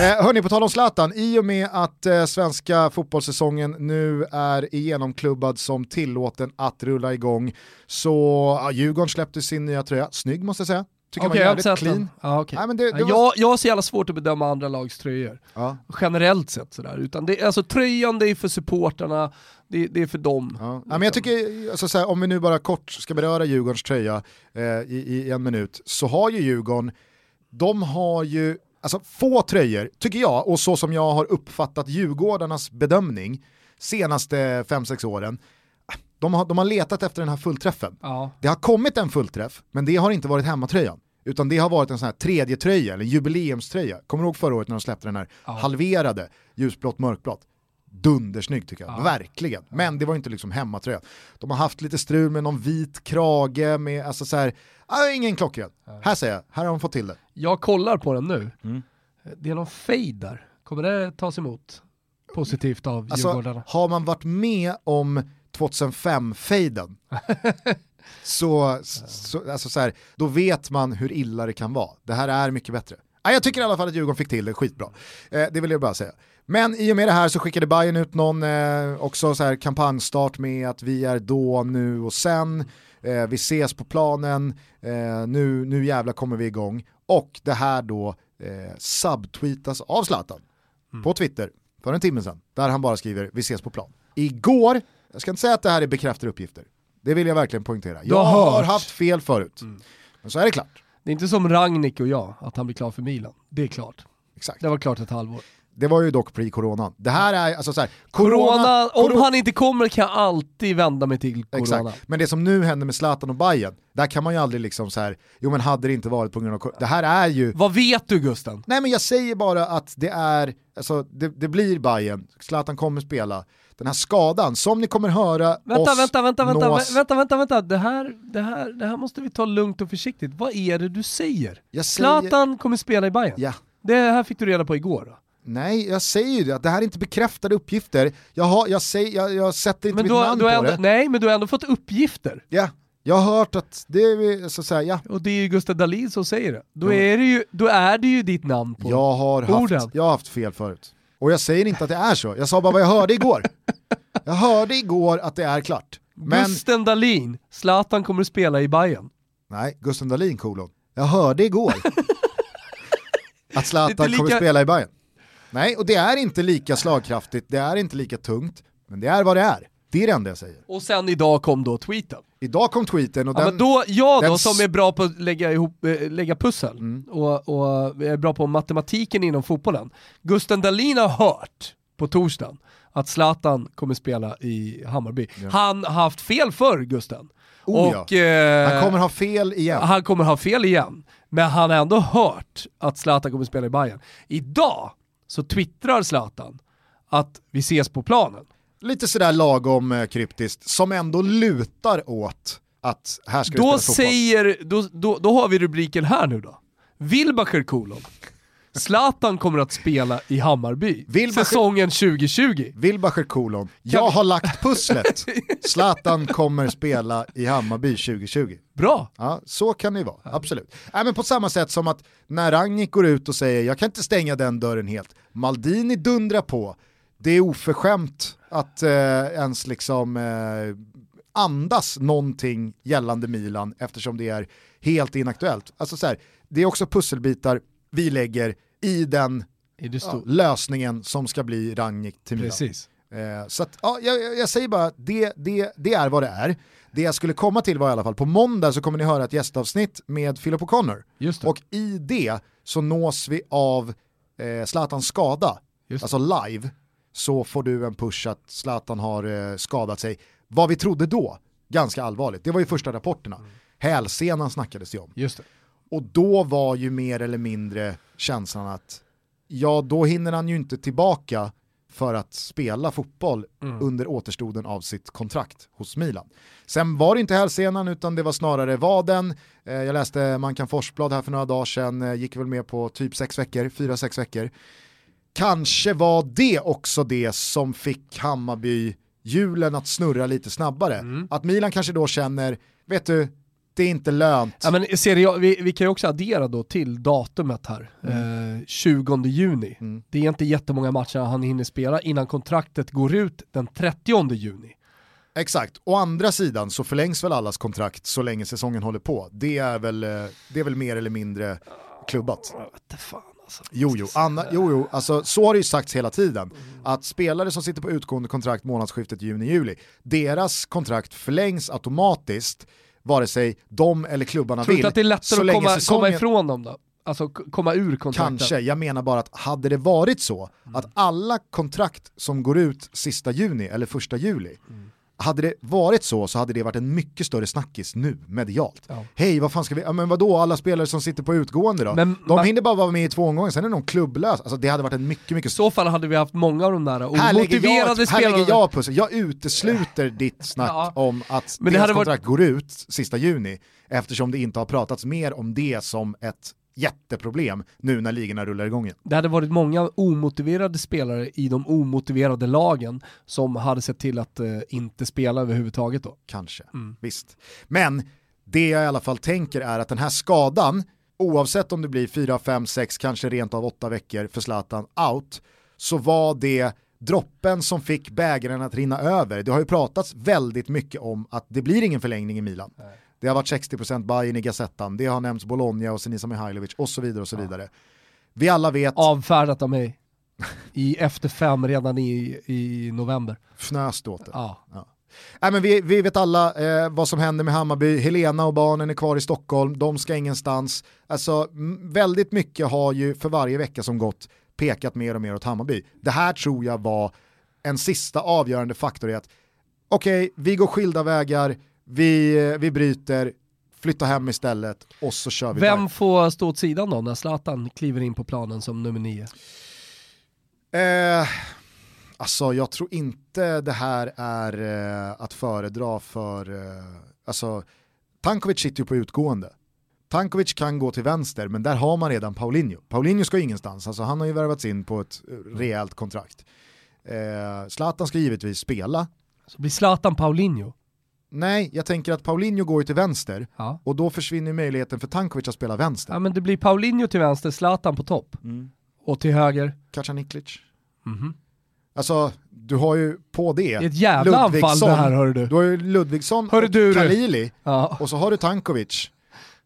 Speaker 1: Eh, hörni, på tal om Zlatan, i och med att eh, svenska fotbollssäsongen nu är igenomklubbad som tillåten att rulla igång så ja, Djurgården släppte sin nya tröja, snygg måste jag säga. Tycker jag
Speaker 2: jag
Speaker 1: var
Speaker 2: inte
Speaker 1: jävligt
Speaker 2: sett
Speaker 1: clean.
Speaker 2: Ja, okej.
Speaker 1: Nej, men det, det var...
Speaker 2: jag, jag har så jävla svårt att bedöma andra lags tröjor.
Speaker 1: ja.
Speaker 2: Generellt sett sådär. Utan det, alltså, tröjan det är för supportarna, det, det är för dem.
Speaker 1: Ja. Ja, men jag tycker, alltså, så här, om vi nu bara kort ska beröra Djurgårdens tröja eh, i, i en minut, så har ju Djurgården, de har ju alltså, få tröjor, tycker jag, och så som jag har uppfattat Djurgårdarnas bedömning senaste 5-6 åren, de har, de har letat efter den här fullträffen.
Speaker 2: Ja.
Speaker 1: Det har kommit en fullträff, men det har inte varit hemmatröjan. Utan det har varit en sån här tredje tröja eller jubileumströja. Kommer du ihåg förra året när de släppte den här
Speaker 2: Ja.
Speaker 1: halverade ljusblått mörkblått? Dundersnygg tycker jag,
Speaker 2: Ja.
Speaker 1: verkligen. Men det var inte liksom hemmatröja. De har haft lite strul med någon vit krage med, alltså så här, ah, ingen klockren. Här säger jag, här har de fått till det.
Speaker 2: Jag kollar på den nu.
Speaker 1: Mm.
Speaker 2: Det är någon fade där. Kommer det tas emot positivt av
Speaker 1: Alltså,
Speaker 2: Djurgårdarna?
Speaker 1: har man varit med om 2005-fejden så, så, alltså så här, då vet man hur illa det kan vara. Det här är mycket bättre. Ah, jag tycker i alla fall att Djurgården fick till det skitbra. Eh, det vill jag bara säga. Men i och med det här så skickade Bayern ut någon eh, också så här kampanjstart med att vi är då, nu och sen. Eh, vi ses på planen, eh, nu, nu jävla kommer vi igång. Och det här då eh, subtweetas av Zlatan på Twitter för en timme sedan, där han bara skriver vi ses på plan. Igår, jag ska inte säga att det här är bekräftade uppgifter, det vill jag verkligen poängtera. Jag
Speaker 2: har
Speaker 1: har haft fel förut, men så är det klart.
Speaker 2: Det är inte som Ragnik och jag, att han blir klar för Milan. Det är klart.
Speaker 1: Exakt.
Speaker 2: Det var klart ett halvår.
Speaker 1: Det var ju dock pre-coronan. Det här är alltså så här,
Speaker 2: Corona, om
Speaker 1: corona-
Speaker 2: han inte kommer kan jag alltid vända mig till corona.
Speaker 1: Exakt. Men det som nu händer med Zlatan och Bayern, där kan man ju aldrig liksom så här, jo men hade det inte varit på grund av cor- det här är ju
Speaker 2: Vad vet du Gusten?
Speaker 1: Nej men jag säger bara att det är, alltså det, det blir Bayern. Zlatan kommer spela. Den här skadan, som ni kommer höra
Speaker 2: Vänta,
Speaker 1: oss
Speaker 2: vänta, vänta, vänta,
Speaker 1: nås-
Speaker 2: vänta, vänta, vänta. Det här, det, här, det här måste vi ta lugnt och försiktigt. Vad är det du säger?
Speaker 1: Jag säger,
Speaker 2: Zlatan kommer spela i Bayern.
Speaker 1: ja.
Speaker 2: Det här fick du reda på igår då.
Speaker 1: Nej, jag säger ju det, att det här är inte bekräftade uppgifter. Jag, har, jag, säger, jag, jag sätter inte
Speaker 2: Men
Speaker 1: mitt
Speaker 2: du,
Speaker 1: namn
Speaker 2: du
Speaker 1: på
Speaker 2: ändå,
Speaker 1: det.
Speaker 2: nej, men du har ändå fått uppgifter.
Speaker 1: Ja, jag har hört att det är så att säga, ja.
Speaker 2: Och det är ju Gustav Dahlin som säger det. Då,
Speaker 1: Ja.
Speaker 2: är det ju, då är det ju ditt namn på.
Speaker 1: Jag har,
Speaker 2: Orden.
Speaker 1: haft, jag har haft fel förut. Och jag säger inte att det är så, jag sa bara vad jag hörde igår. Jag hörde igår att det är klart. Men
Speaker 2: Gusten Dahlin, Zlatan kommer att spela i Bayern.
Speaker 1: Nej, Gusten Dahlin kolon. Jag hörde igår att Zlatan
Speaker 2: lika-
Speaker 1: kommer spela i Bayern. Nej, och det är inte lika slagkraftigt, det är inte lika tungt, men det är vad det är. Det är det enda jag säger.
Speaker 2: Och sen idag kom då tweeten.
Speaker 1: Idag kom tweeten och
Speaker 2: Ja,
Speaker 1: den...
Speaker 2: men då, jag
Speaker 1: den
Speaker 2: då som är bra på att lägga, ihop, eh, lägga pussel
Speaker 1: Mm.
Speaker 2: och, och är bra på matematiken inom fotbollen. Gusten Dahlin har hört på torsdagen att Zlatan kommer spela i Hammarby. Han har haft fel förr Gusten.
Speaker 1: Oh,
Speaker 2: och, eh,
Speaker 1: Han kommer ha fel igen.
Speaker 2: han kommer ha fel igen. Men han har ändå hört att Zlatan kommer spela i Bayern. Idag så twittrar Zlatan att vi ses på planen.
Speaker 1: Lite sådär lagom eh, kryptiskt, som ändå lutar åt att här ska
Speaker 2: Då
Speaker 1: spelas fotboll.
Speaker 2: säger, då, då, då har vi rubriken här nu då. Wilbacher kolon. Zlatan kommer att spela i Hammarby
Speaker 1: Wilbacher-
Speaker 2: säsongen 2020.
Speaker 1: Wilbacher kolon, jag har lagt pusslet. Zlatan kommer spela i Hammarby 2020.
Speaker 2: Bra!
Speaker 1: Ja, så kan det ju vara, absolut. Nej, men på samma sätt som att när Rangnick går ut och säger jag kan inte stänga den dörren helt, Maldini dundrar på, det är oförskämt att eh, ens liksom eh, andas någonting gällande Milan eftersom det är helt inaktuellt. Alltså så här, det är också pusselbitar vi lägger i den
Speaker 2: det
Speaker 1: ja, lösningen som ska bli Rangnick till Milan.
Speaker 2: Precis.
Speaker 1: Eh, så att, ja, jag, jag- säger bara det, det, det är vad det är. Det jag skulle komma till var i alla fall, på måndag så kommer ni höra ett gästavsnitt med Philip O'Connor.
Speaker 2: Det.
Speaker 1: Och i det så nås vi av eh, Zlatans skada,
Speaker 2: Just det.
Speaker 1: alltså live, så får du en push att Zlatan har eh, skadat sig. Vad vi trodde då, ganska allvarligt, det var ju första rapporterna.
Speaker 2: Mm.
Speaker 1: Hälsenan snackades ju om.
Speaker 2: Just det.
Speaker 1: Och då var ju mer eller mindre känslan att ja, då hinner han ju inte tillbaka för att spela fotboll
Speaker 2: Mm.
Speaker 1: under återstoden av sitt kontrakt hos Milan. Sen var det inte hälsenan utan det var snarare vaden. Eh, jag läste Mankan Forsblad här för några dagar sedan, eh, gick väl med på typ sex veckor, fyra, sex veckor. Kanske var det också det som fick Hammarby hjulen att snurra lite snabbare.
Speaker 2: Mm.
Speaker 1: Att Milan kanske då känner, vet du, det är inte lönt.
Speaker 2: Ja, men Serie A, vi, vi kan ju också addera då till datumet här, eh, 20 juni.
Speaker 1: Mm.
Speaker 2: Det är inte jättemånga matcher han hinner spela innan kontraktet går ut den 30 juni.
Speaker 1: Exakt, å andra sidan så förlängs väl allas kontrakt så länge säsongen håller på. Det är väl, eh, det är väl mer eller mindre klubbat.
Speaker 2: Alltså.
Speaker 1: Jo, jo, Anna, jo, jo. Alltså, så har det ju sagts hela tiden. Att spelare som sitter på utgående kontrakt månadsskiftet juni-juli, deras kontrakt förlängs automatiskt vare sig de eller klubbarna
Speaker 2: Tror du
Speaker 1: vill.
Speaker 2: inte att det är lättare att komma, komma
Speaker 1: säsongen-
Speaker 2: ifrån dem då? Alltså komma ur kontrakten?
Speaker 1: Kanske, jag menar bara att hade det varit så att alla kontrakt som går ut sista juni eller första juli, hade det varit så så hade det varit en mycket större snackis nu medialt.
Speaker 2: Ja.
Speaker 1: Hej, vad fan ska vi, ja, men vadå alla spelare som sitter på utgående då?
Speaker 2: Men
Speaker 1: de
Speaker 2: man-
Speaker 1: hinner bara vara med i två omgångar, sen är de klubblösa. Alltså det hade varit en mycket, mycket
Speaker 2: I så fall hade vi haft många av de där omotiverade
Speaker 1: här lägger
Speaker 2: spelarna.
Speaker 1: jag pussel, jag utesluter ditt snack
Speaker 2: Ja.
Speaker 1: om att
Speaker 2: Men det
Speaker 1: deras
Speaker 2: hade varit-
Speaker 1: kontrakt går ut sista juni eftersom det inte har pratats mer om det som ett jätteproblem nu när ligorna rullar igång igen.
Speaker 2: Det hade varit många omotiverade spelare i de omotiverade lagen som hade sett till att eh, inte spela överhuvudtaget då.
Speaker 1: Kanske,
Speaker 2: Mm.
Speaker 1: visst. Men det jag i alla fall tänker är att den här skadan, oavsett om det blir 4, 5, 6, kanske rent av 8 veckor för Zlatan out, så var det droppen som fick bägaren att rinna över. Det har ju pratats väldigt mycket om att det blir ingen förlängning i Milan. Det har varit 60% Bayern i Gazettan, det har nämnts Bologna och Senisa Mihailovic och så vidare och så vidare. Vi alla vet,
Speaker 2: Avfärdat av mig i efter fem redan i, i november.
Speaker 1: fnöst åt det.
Speaker 2: Ja.
Speaker 1: Nej, men vi, vi vet alla eh, vad som händer med Hammarby, Helena och barnen är kvar i Stockholm, de ska ingenstans. Alltså väldigt mycket har ju för varje vecka som gått pekat mer och mer åt Hammarby. Det här tror jag var en sista avgörande faktor i att okej, vi går skilda vägar, vi, vi bryter, flytta hem istället och så kör vi
Speaker 2: Vem
Speaker 1: där.
Speaker 2: får stå åt sidan då när Zlatan kliver in på planen som nummer nio?
Speaker 1: Eh, alltså jag tror inte det här är eh, att föredra för, eh, alltså Tankovic sitter ju på utgående. Tankovic kan gå till vänster, men där har man redan Paulinho. Paulinho ska ingenstans, alltså han har ju värvats in på ett eh, rejält kontrakt. Eh, Zlatan ska givetvis spela.
Speaker 2: Så blir Zlatan Paulinho.
Speaker 1: Nej, jag tänker att Paulinho går ju till vänster
Speaker 2: Ja.
Speaker 1: och då försvinner möjligheten för Tankovic att spela vänster.
Speaker 2: ja men det blir Paulinho till vänster, Zlatan på topp.
Speaker 1: Mm.
Speaker 2: Och till höger.
Speaker 1: Kacaniklic.
Speaker 2: Mhm.
Speaker 1: Alltså, du har ju på det
Speaker 2: Det är ett jävla anfall det här hör du.
Speaker 1: Du har ju Ludvigsson
Speaker 2: Hörru
Speaker 1: och
Speaker 2: du.
Speaker 1: Khalili
Speaker 2: Ja.
Speaker 1: och så har du Tankovic.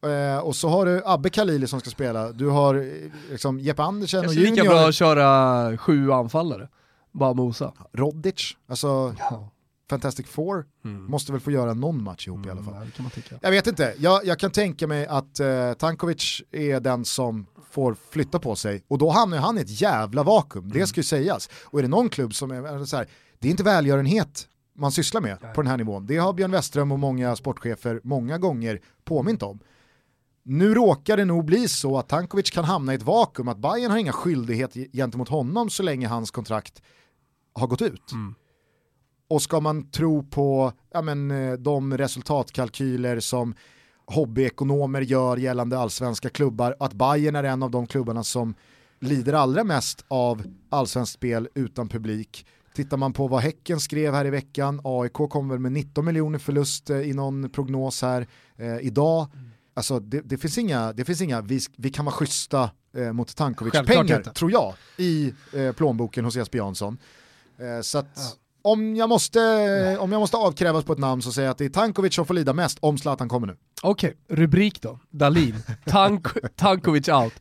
Speaker 1: Eh, och så har du Abbe Khalili som ska spela, du har eh, liksom Jeppe Andersen och
Speaker 2: lika
Speaker 1: Junior,
Speaker 2: bra att köra sju anfallare. Bara mosa.
Speaker 1: Rodic, alltså
Speaker 2: Ja.
Speaker 1: Fantastic Four,
Speaker 2: Mm.
Speaker 1: måste väl få göra någon match ihop i alla fall.
Speaker 2: Mm, tycka.
Speaker 1: Jag vet inte, jag, jag kan tänka mig att eh, Tankovic är den som får flytta på sig och då hamnar han i ett jävla vakuum,
Speaker 2: Mm.
Speaker 1: det ska ju sägas. Och är det någon klubb som är är så här, det är inte välgörenhet man sysslar med på den här nivån. Det har Björn Westerström och många sportchefer många gånger påmint om. Nu råkar det nog bli så att Tankovic kan hamna i ett vakuum, att Bayern har inga skyldighet gentemot honom så länge hans kontrakt har gått ut.
Speaker 2: Mm.
Speaker 1: Och ska man tro på ja, men, eh, de resultatkalkyler som hobbyekonomer gör gällande allsvenska klubbar, att Bayern är en av de klubbarna som lider allra mest av allsvenskt spel utan publik. Tittar man på vad Häcken skrev här i veckan, AIK kommer väl med 19 miljoner förlust eh, i någon prognos här eh, idag. Alltså det, det finns inga, det finns inga vi, vi kan vara schyssta eh, mot Tankovic
Speaker 2: Självklart
Speaker 1: pengar,
Speaker 2: inte.
Speaker 1: tror jag, i eh, plånboken hos Jesper Jansson. Eh, så att om, jag måste, om jag måste avkrävas på ett namn så säger jag att det är Tankovic som får lida mest om Zlatan kommer nu.
Speaker 2: Okej, rubrik då. Dalin. Tank, Tankovic out.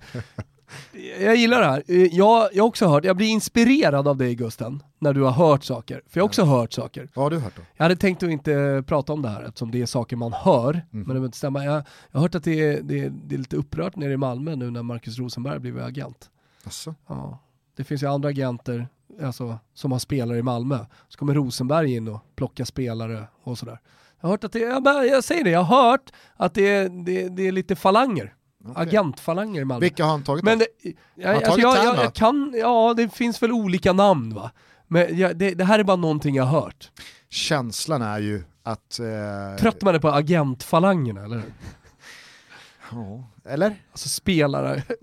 Speaker 2: Jag gillar det här. Jag, jag har också hört, jag blir inspirerad av dig Gusten, när du har hört saker. För jag har också hört saker.
Speaker 1: Vad har du hört då?
Speaker 2: Jag hade tänkt att inte prata om det här eftersom det är saker man hör, men det behöver inte stämma. Jag, jag har hört att det är, det, är, det är lite upprört nere i Malmö nu när Marcus Rosenberg blivit agent.
Speaker 1: Alltså,
Speaker 2: Ja. Det finns ju andra agenter alltså, som har spelare i Malmö. Så kommer Rosenberg in och plockar spelare och sådär. Jag har hört att det, jag, jag säger det, jag har hört att det, är- det, det är lite falanger.
Speaker 1: okej.
Speaker 2: Agentfalanger i Malmö.
Speaker 1: Vilka har han tagit
Speaker 2: Men det, jag, alltså,
Speaker 1: tagit
Speaker 2: jag, jag, jag kan, ja det finns väl olika namn va. Men jag, det, det här är bara någonting jag har hört.
Speaker 1: Känslan är ju att... Eh,
Speaker 2: Tröttnar man är på agentfalangerna eller
Speaker 1: ja, eller?
Speaker 2: Alltså spelare.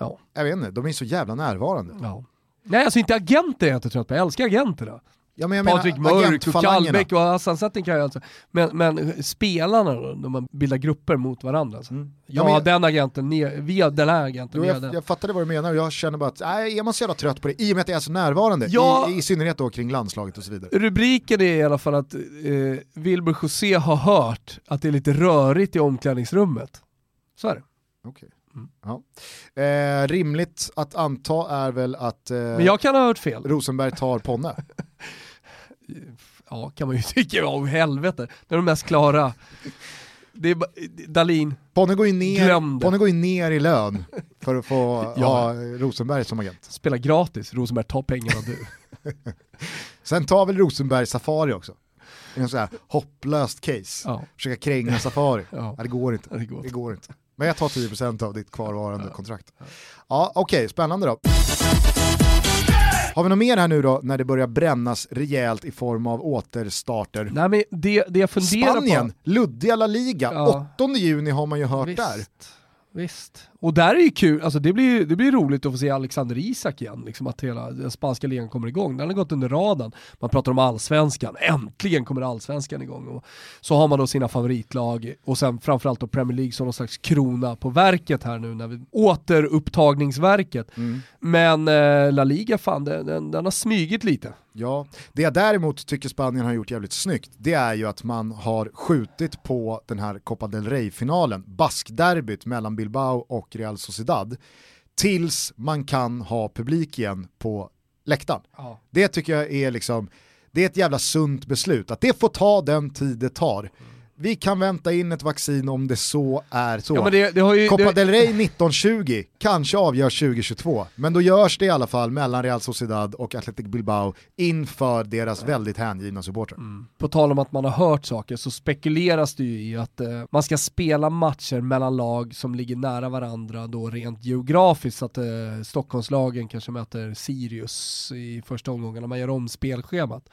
Speaker 2: Ja,
Speaker 1: Jag vet inte, de är så jävla närvarande.
Speaker 2: ja. Nej alltså inte agenter är jag inte trött på, jag älskar agenterna.
Speaker 1: Ja, men jag
Speaker 2: Patrik Mörk och. Kallbäck och Hassan Setting kan jag alltså. Men, men spelarna då, de man bildar grupper mot varandra. Alltså.
Speaker 1: Mm.
Speaker 2: Ja,
Speaker 1: Ja, men-
Speaker 2: den agenten, ne, via den här agenten,
Speaker 1: jag,
Speaker 2: den.
Speaker 1: jag fattade vad du menar och jag känner bara att nej, är man så jävla trött på det i och med att det är så närvarande,
Speaker 2: Ja.
Speaker 1: i, i synnerhet då kring landslaget och så vidare.
Speaker 2: Rubriken är i alla fall att eh, Wilbur José har hört att det är lite rörigt i omklädningsrummet. Så är det.
Speaker 1: Okej.
Speaker 2: Mm.
Speaker 1: Ja. Eh, rimligt att anta är väl att eh,
Speaker 2: Men jag kan ha hört fel.
Speaker 1: Rosenberg tar Ponne.
Speaker 2: Ja, kan man ju tycka. Oh, helvete. Det är de mest klara. Det är Dalin.
Speaker 1: Ponne går, ju ner. Ponne går ju ner i lön för att få
Speaker 2: Ja.
Speaker 1: ha Rosenberg som agent.
Speaker 2: Spela gratis. Rosenberg, ta pengarna du.
Speaker 1: Sen tar väl Rosenberg Safari också. En sån här hopplöst case.
Speaker 2: Ja,
Speaker 1: Försöka kränga Safari.
Speaker 2: Ja.
Speaker 1: Ja, det går inte.
Speaker 2: det går.
Speaker 1: Det går inte. Men jag tar 10% av ditt kvarvarande kontrakt. Ja, okej, spännande då. Har vi något mer här nu då när det börjar brännas rejält i form av återstarter?
Speaker 2: Nej men det, det jag funderar
Speaker 1: Spanien,
Speaker 2: på...
Speaker 1: luddiga La Liga,
Speaker 2: Ja.
Speaker 1: 8 juni har man ju hört där.
Speaker 2: Visst. Och där är ju kul, alltså det blir, det blir roligt att få se Alexander Isak igen, liksom att hela den spanska ligan kommer igång. Den har gått under radarn. Man pratar om allsvenskan, äntligen kommer allsvenskan igång. Och så har man då sina favoritlag och sen framförallt då Premier League som någon slags krona på verket här nu, när vi, återupptagningsverket.
Speaker 1: Mm.
Speaker 2: Men eh, La Liga, fan den, den, den har smygit lite.
Speaker 1: Ja, det jag däremot tycker Spanien har gjort jävligt snyggt, det är ju att man har skjutit på den här Copa del Rey-finalen, baskderbyt mellan Bilbao och Real Sociedad, tills man kan ha publik igen på läktaren.
Speaker 2: Ja.
Speaker 1: Det tycker jag är liksom, det är ett jävla sunt beslut, att det får ta den tid det tar. Vi kan vänta in ett vaccin om det så är så.
Speaker 2: Ja, det, det ju,
Speaker 1: Copa
Speaker 2: det,
Speaker 1: del Rey 1920 kanske avgörs 2022, men då görs det i alla fall mellan Real Sociedad och Athletic Bilbao inför deras väldigt hängivna supportrar.
Speaker 2: på tal om att man har hört saker så spekuleras det ju i att eh, man ska spela matcher mellan lag som ligger nära varandra då rent geografiskt så att eh, Stockholmslagen kanske möter Sirius i första omgången när man gör om spelschemat.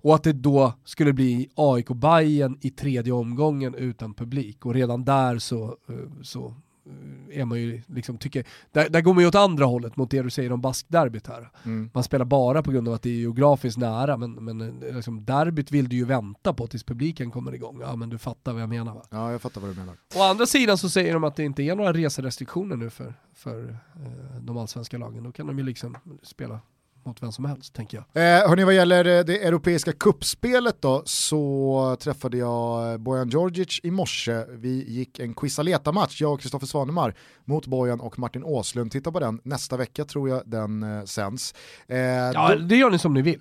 Speaker 2: Och att det då skulle bli AIK Bayern i tredje omgången utan publik och redan där så, eh, så eh, är man ju liksom, tycker, där, där går man ju åt andra hållet mot det du säger om baskderbyt här.
Speaker 1: Mm.
Speaker 2: Man spelar bara på grund av att det är geografiskt nära, men, men eh, liksom, derbyt vill du ju vänta på tills publiken kommer igång. Ja men du fattar vad jag menar va?
Speaker 1: Ja, jag fattar vad du menar.
Speaker 2: Å andra sidan så säger de att det inte är några reserestriktioner nu för, för eh, de allsvenska lagen. Då kan de ju liksom spela mot vem som helst, tänker jag.
Speaker 1: Eh, hörni, vad gäller eh, det europeiska kuppspelet då så träffade jag eh, Bojan Djordjic i morse. Vi gick en Quisaleta-match, jag och Kristoffer Svanemar mot Bojan och Martin Åslund. Titta på den, nästa vecka tror jag den eh, sänds. Eh,
Speaker 2: Ja,
Speaker 1: då,
Speaker 2: det gör ni som ni vill.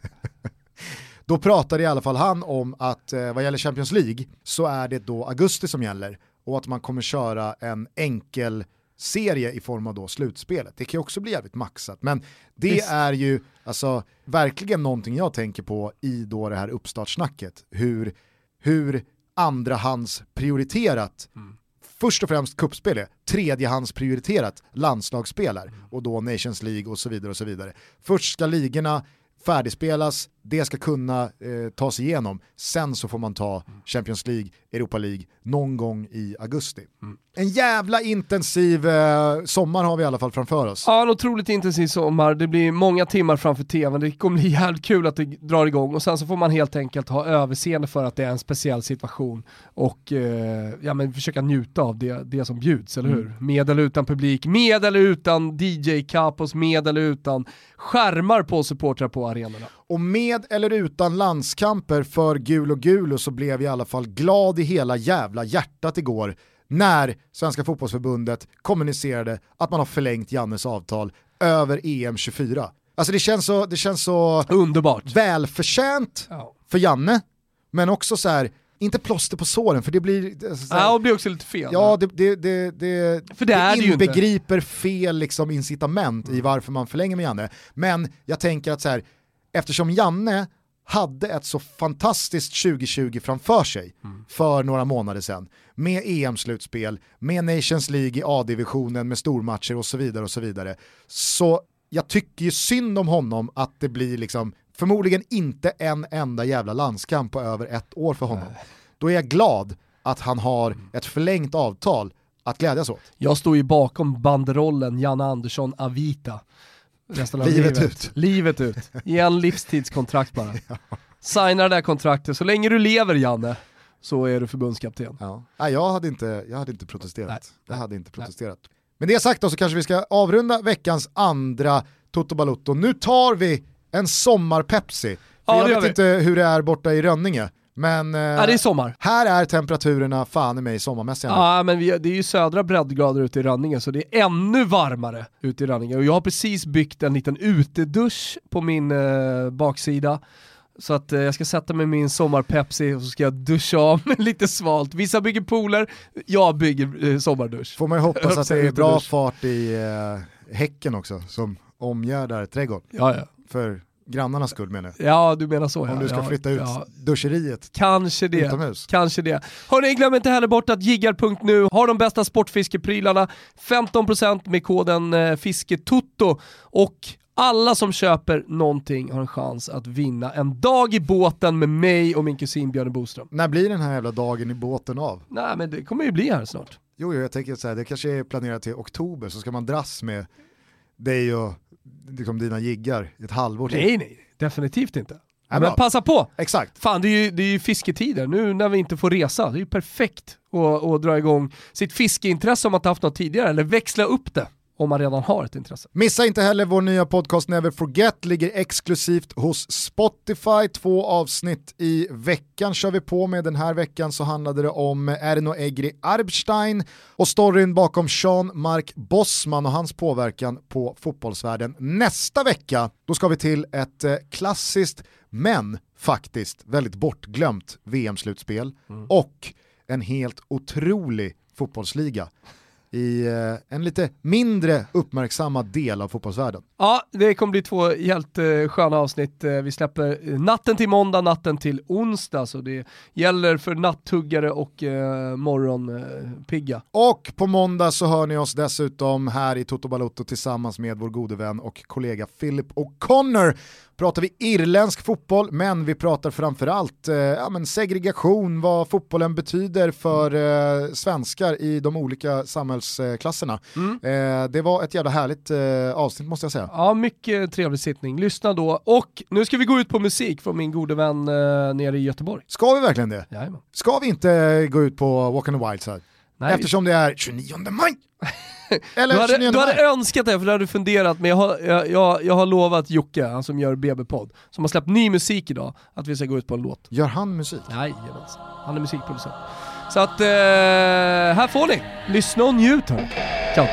Speaker 1: då pratade i alla fall han om att eh, vad gäller Champions League så är det då augusti som gäller och att man kommer köra en enkel serie i form av då slutspelet. Det kan ju också bli jävligt maxat, men det
Speaker 2: Visst.
Speaker 1: är ju alltså, verkligen någonting jag tänker på i då det här uppstartssnacket. Hur, hur andrahands prioriterat först och främst kuppspel är, tredjehands prioriterat landslagsspel är, och då Nations League och så vidare och så vidare. Först ska ligorna färdigspelas, det ska kunna eh, tas igenom, sen så får man ta Champions League, Europa League någon gång i augusti. En jävla intensiv eh, sommar har vi i alla fall framför oss.
Speaker 2: Ja, en otroligt intensiv sommar. Det blir många timmar framför tvn. Det kommer bli jävligt kul att det drar igång och sen så får man helt enkelt ha överseende för att det är en speciell situation och eh, ja, men försöka njuta av det, det som bjuds, eller hur? Med eller utan publik, med eller utan DJ-kapos, med eller utan skärmar på supportrar på arenorna.
Speaker 1: Och med eller utan landskamper för gul och gul så blev jag i alla fall glad i hela jävla hjärtat igår när Svenska fotbollsförbundet kommunicerade att man har förlängt Jannes avtal över EM 24. Alltså det känns så, det känns så
Speaker 2: Underbart.
Speaker 1: välförtjänt
Speaker 2: Ja.
Speaker 1: för Janne, men också så här, inte plåster på såren för det blir... Så här,
Speaker 2: Ja, och blir också lite fel.
Speaker 1: Ja, det, det, det, det,
Speaker 2: För det det
Speaker 1: inbegriper fel liksom, incitament i varför man förlänger med Janne. Men jag tänker att så här, eftersom Janne hade ett så fantastiskt 2020 framför sig för några månader sedan med EM-slutspel, med Nations League i A-divisionen med stormatcher och så vidare och så vidare. Så jag tycker ju synd om honom att det blir liksom förmodligen inte en enda jävla landskamp på över ett år för honom. Då är jag glad att han har ett förlängt avtal att glädjas åt.
Speaker 2: Jag står ju bakom banderollen Janne Andersson Avita. Resten av
Speaker 1: Livet
Speaker 2: livet,
Speaker 1: ut.
Speaker 2: Livet ut. Ge en livstidskontrakt bara. Signa det där kontraktet, så länge du lever Janne, så är du förbundskapten.
Speaker 1: Ja. Nej, jag, hade inte, jag hade inte protesterat.
Speaker 2: Nej.
Speaker 1: Jag hade inte protesterat. Men det sagt då så kanske vi ska avrunda veckans andra Toto Balutto. Nu tar vi en sommar-Pepsi.
Speaker 2: Ja,
Speaker 1: jag vet
Speaker 2: vi.
Speaker 1: inte hur det är borta i Rönninge. Men eh,
Speaker 2: Ja, det är sommar.
Speaker 1: här är temperaturerna fan i mig sommarmässiga.
Speaker 2: Ja, men vi, det är ju södra breddgrader ute i Rönninge, så det är ännu varmare ute i Rönninge. Och jag har precis byggt en liten utedusch på min eh, baksida. Så att eh, jag ska sätta mig min sommar-Pepsi och så ska jag duscha av mig lite svalt. Vissa bygger pooler, jag bygger eh, sommardusch.
Speaker 1: Får man ju hoppas att det är bra fart i eh, häcken också som omgärdar trädgården.
Speaker 2: Ja, ja.
Speaker 1: För grannarnas skull menar jag.
Speaker 2: ja du menar så ja.
Speaker 1: Om du ska
Speaker 2: ja,
Speaker 1: flytta ut
Speaker 2: Ja,
Speaker 1: duscheriet
Speaker 2: kanske det.
Speaker 1: utomhus.
Speaker 2: Kanske det. Hörni, glöm inte heller bort att jiggar.nu har de bästa sportfiskeprylarna. 15% med koden eh, fisketutto och alla som köper någonting har en chans att vinna en dag i båten med mig och min kusin Björn Boström.
Speaker 1: När blir den här jävla dagen i båten av?
Speaker 2: Nej men det kommer ju bli här snart.
Speaker 1: Jo, jo jag tänker så här, det kanske är planerat till oktober så ska man dras med dig och liksom, dina jiggar ett halvår till.
Speaker 2: Nej nej, definitivt inte.
Speaker 1: Ja,
Speaker 2: men passa på!
Speaker 1: Exakt.
Speaker 2: Fan det är, ju, det är ju fisketider, nu när vi inte får resa, det är ju perfekt att, att dra igång sitt fiskeintresse om man inte haft något tidigare, eller växla upp det om man redan har ett intresse.
Speaker 1: Missa inte heller vår nya podcast Never Forget, ligger exklusivt hos Spotify. Två avsnitt i veckan kör vi på med. Den här veckan så handlade det om Erno Egri Arbstein och storyn bakom Sean-Mark Bossman och hans påverkan på fotbollsvärlden. Nästa vecka, då ska vi till ett eh, klassiskt, men faktiskt väldigt bortglömt VM-slutspel och en helt otrolig fotbollsliga i eh, en lite mindre uppmärksammad del av fotbollsvärlden.
Speaker 2: Ja, det kommer bli två helt eh, sköna avsnitt. Eh, vi släpper natten till måndag, natten till onsdag, så det gäller för nattuggare och eh, morgonpigga.
Speaker 1: Och på måndag så hör ni oss dessutom här i Toto Balotto tillsammans med vår gode vän och kollega Philip O'Connor. Pratar vi irländsk fotboll, men vi pratar framförallt eh, ja, men segregation, vad fotbollen betyder för eh, svenskar i de olika samhällsklasserna. Eh, det var ett jävla härligt eh, avsnitt måste jag säga.
Speaker 2: Ja, mycket trevlig sittning. Lyssna då. Och nu ska vi gå ut på musik från min gode vän eh, nere i Göteborg.
Speaker 1: Ska vi verkligen det?
Speaker 2: Jajamän.
Speaker 1: Ska vi inte gå ut på Walk on the Wild side?
Speaker 2: Nej,
Speaker 1: Eftersom det är 29 maj. Eller
Speaker 2: Du hade,
Speaker 1: 29
Speaker 2: du hade
Speaker 1: maj.
Speaker 2: önskat det för du hade funderat, men jag har, jag, jag, jag har lovat Jocke, han som gör BB-podd, som har släppt ny musik idag, att vi ska gå ut på en låt.
Speaker 1: Gör han musik?
Speaker 2: Jajamensan, han är musikproducent. Så att, eh, här får ni, lyssna och njut hörni. Ciao.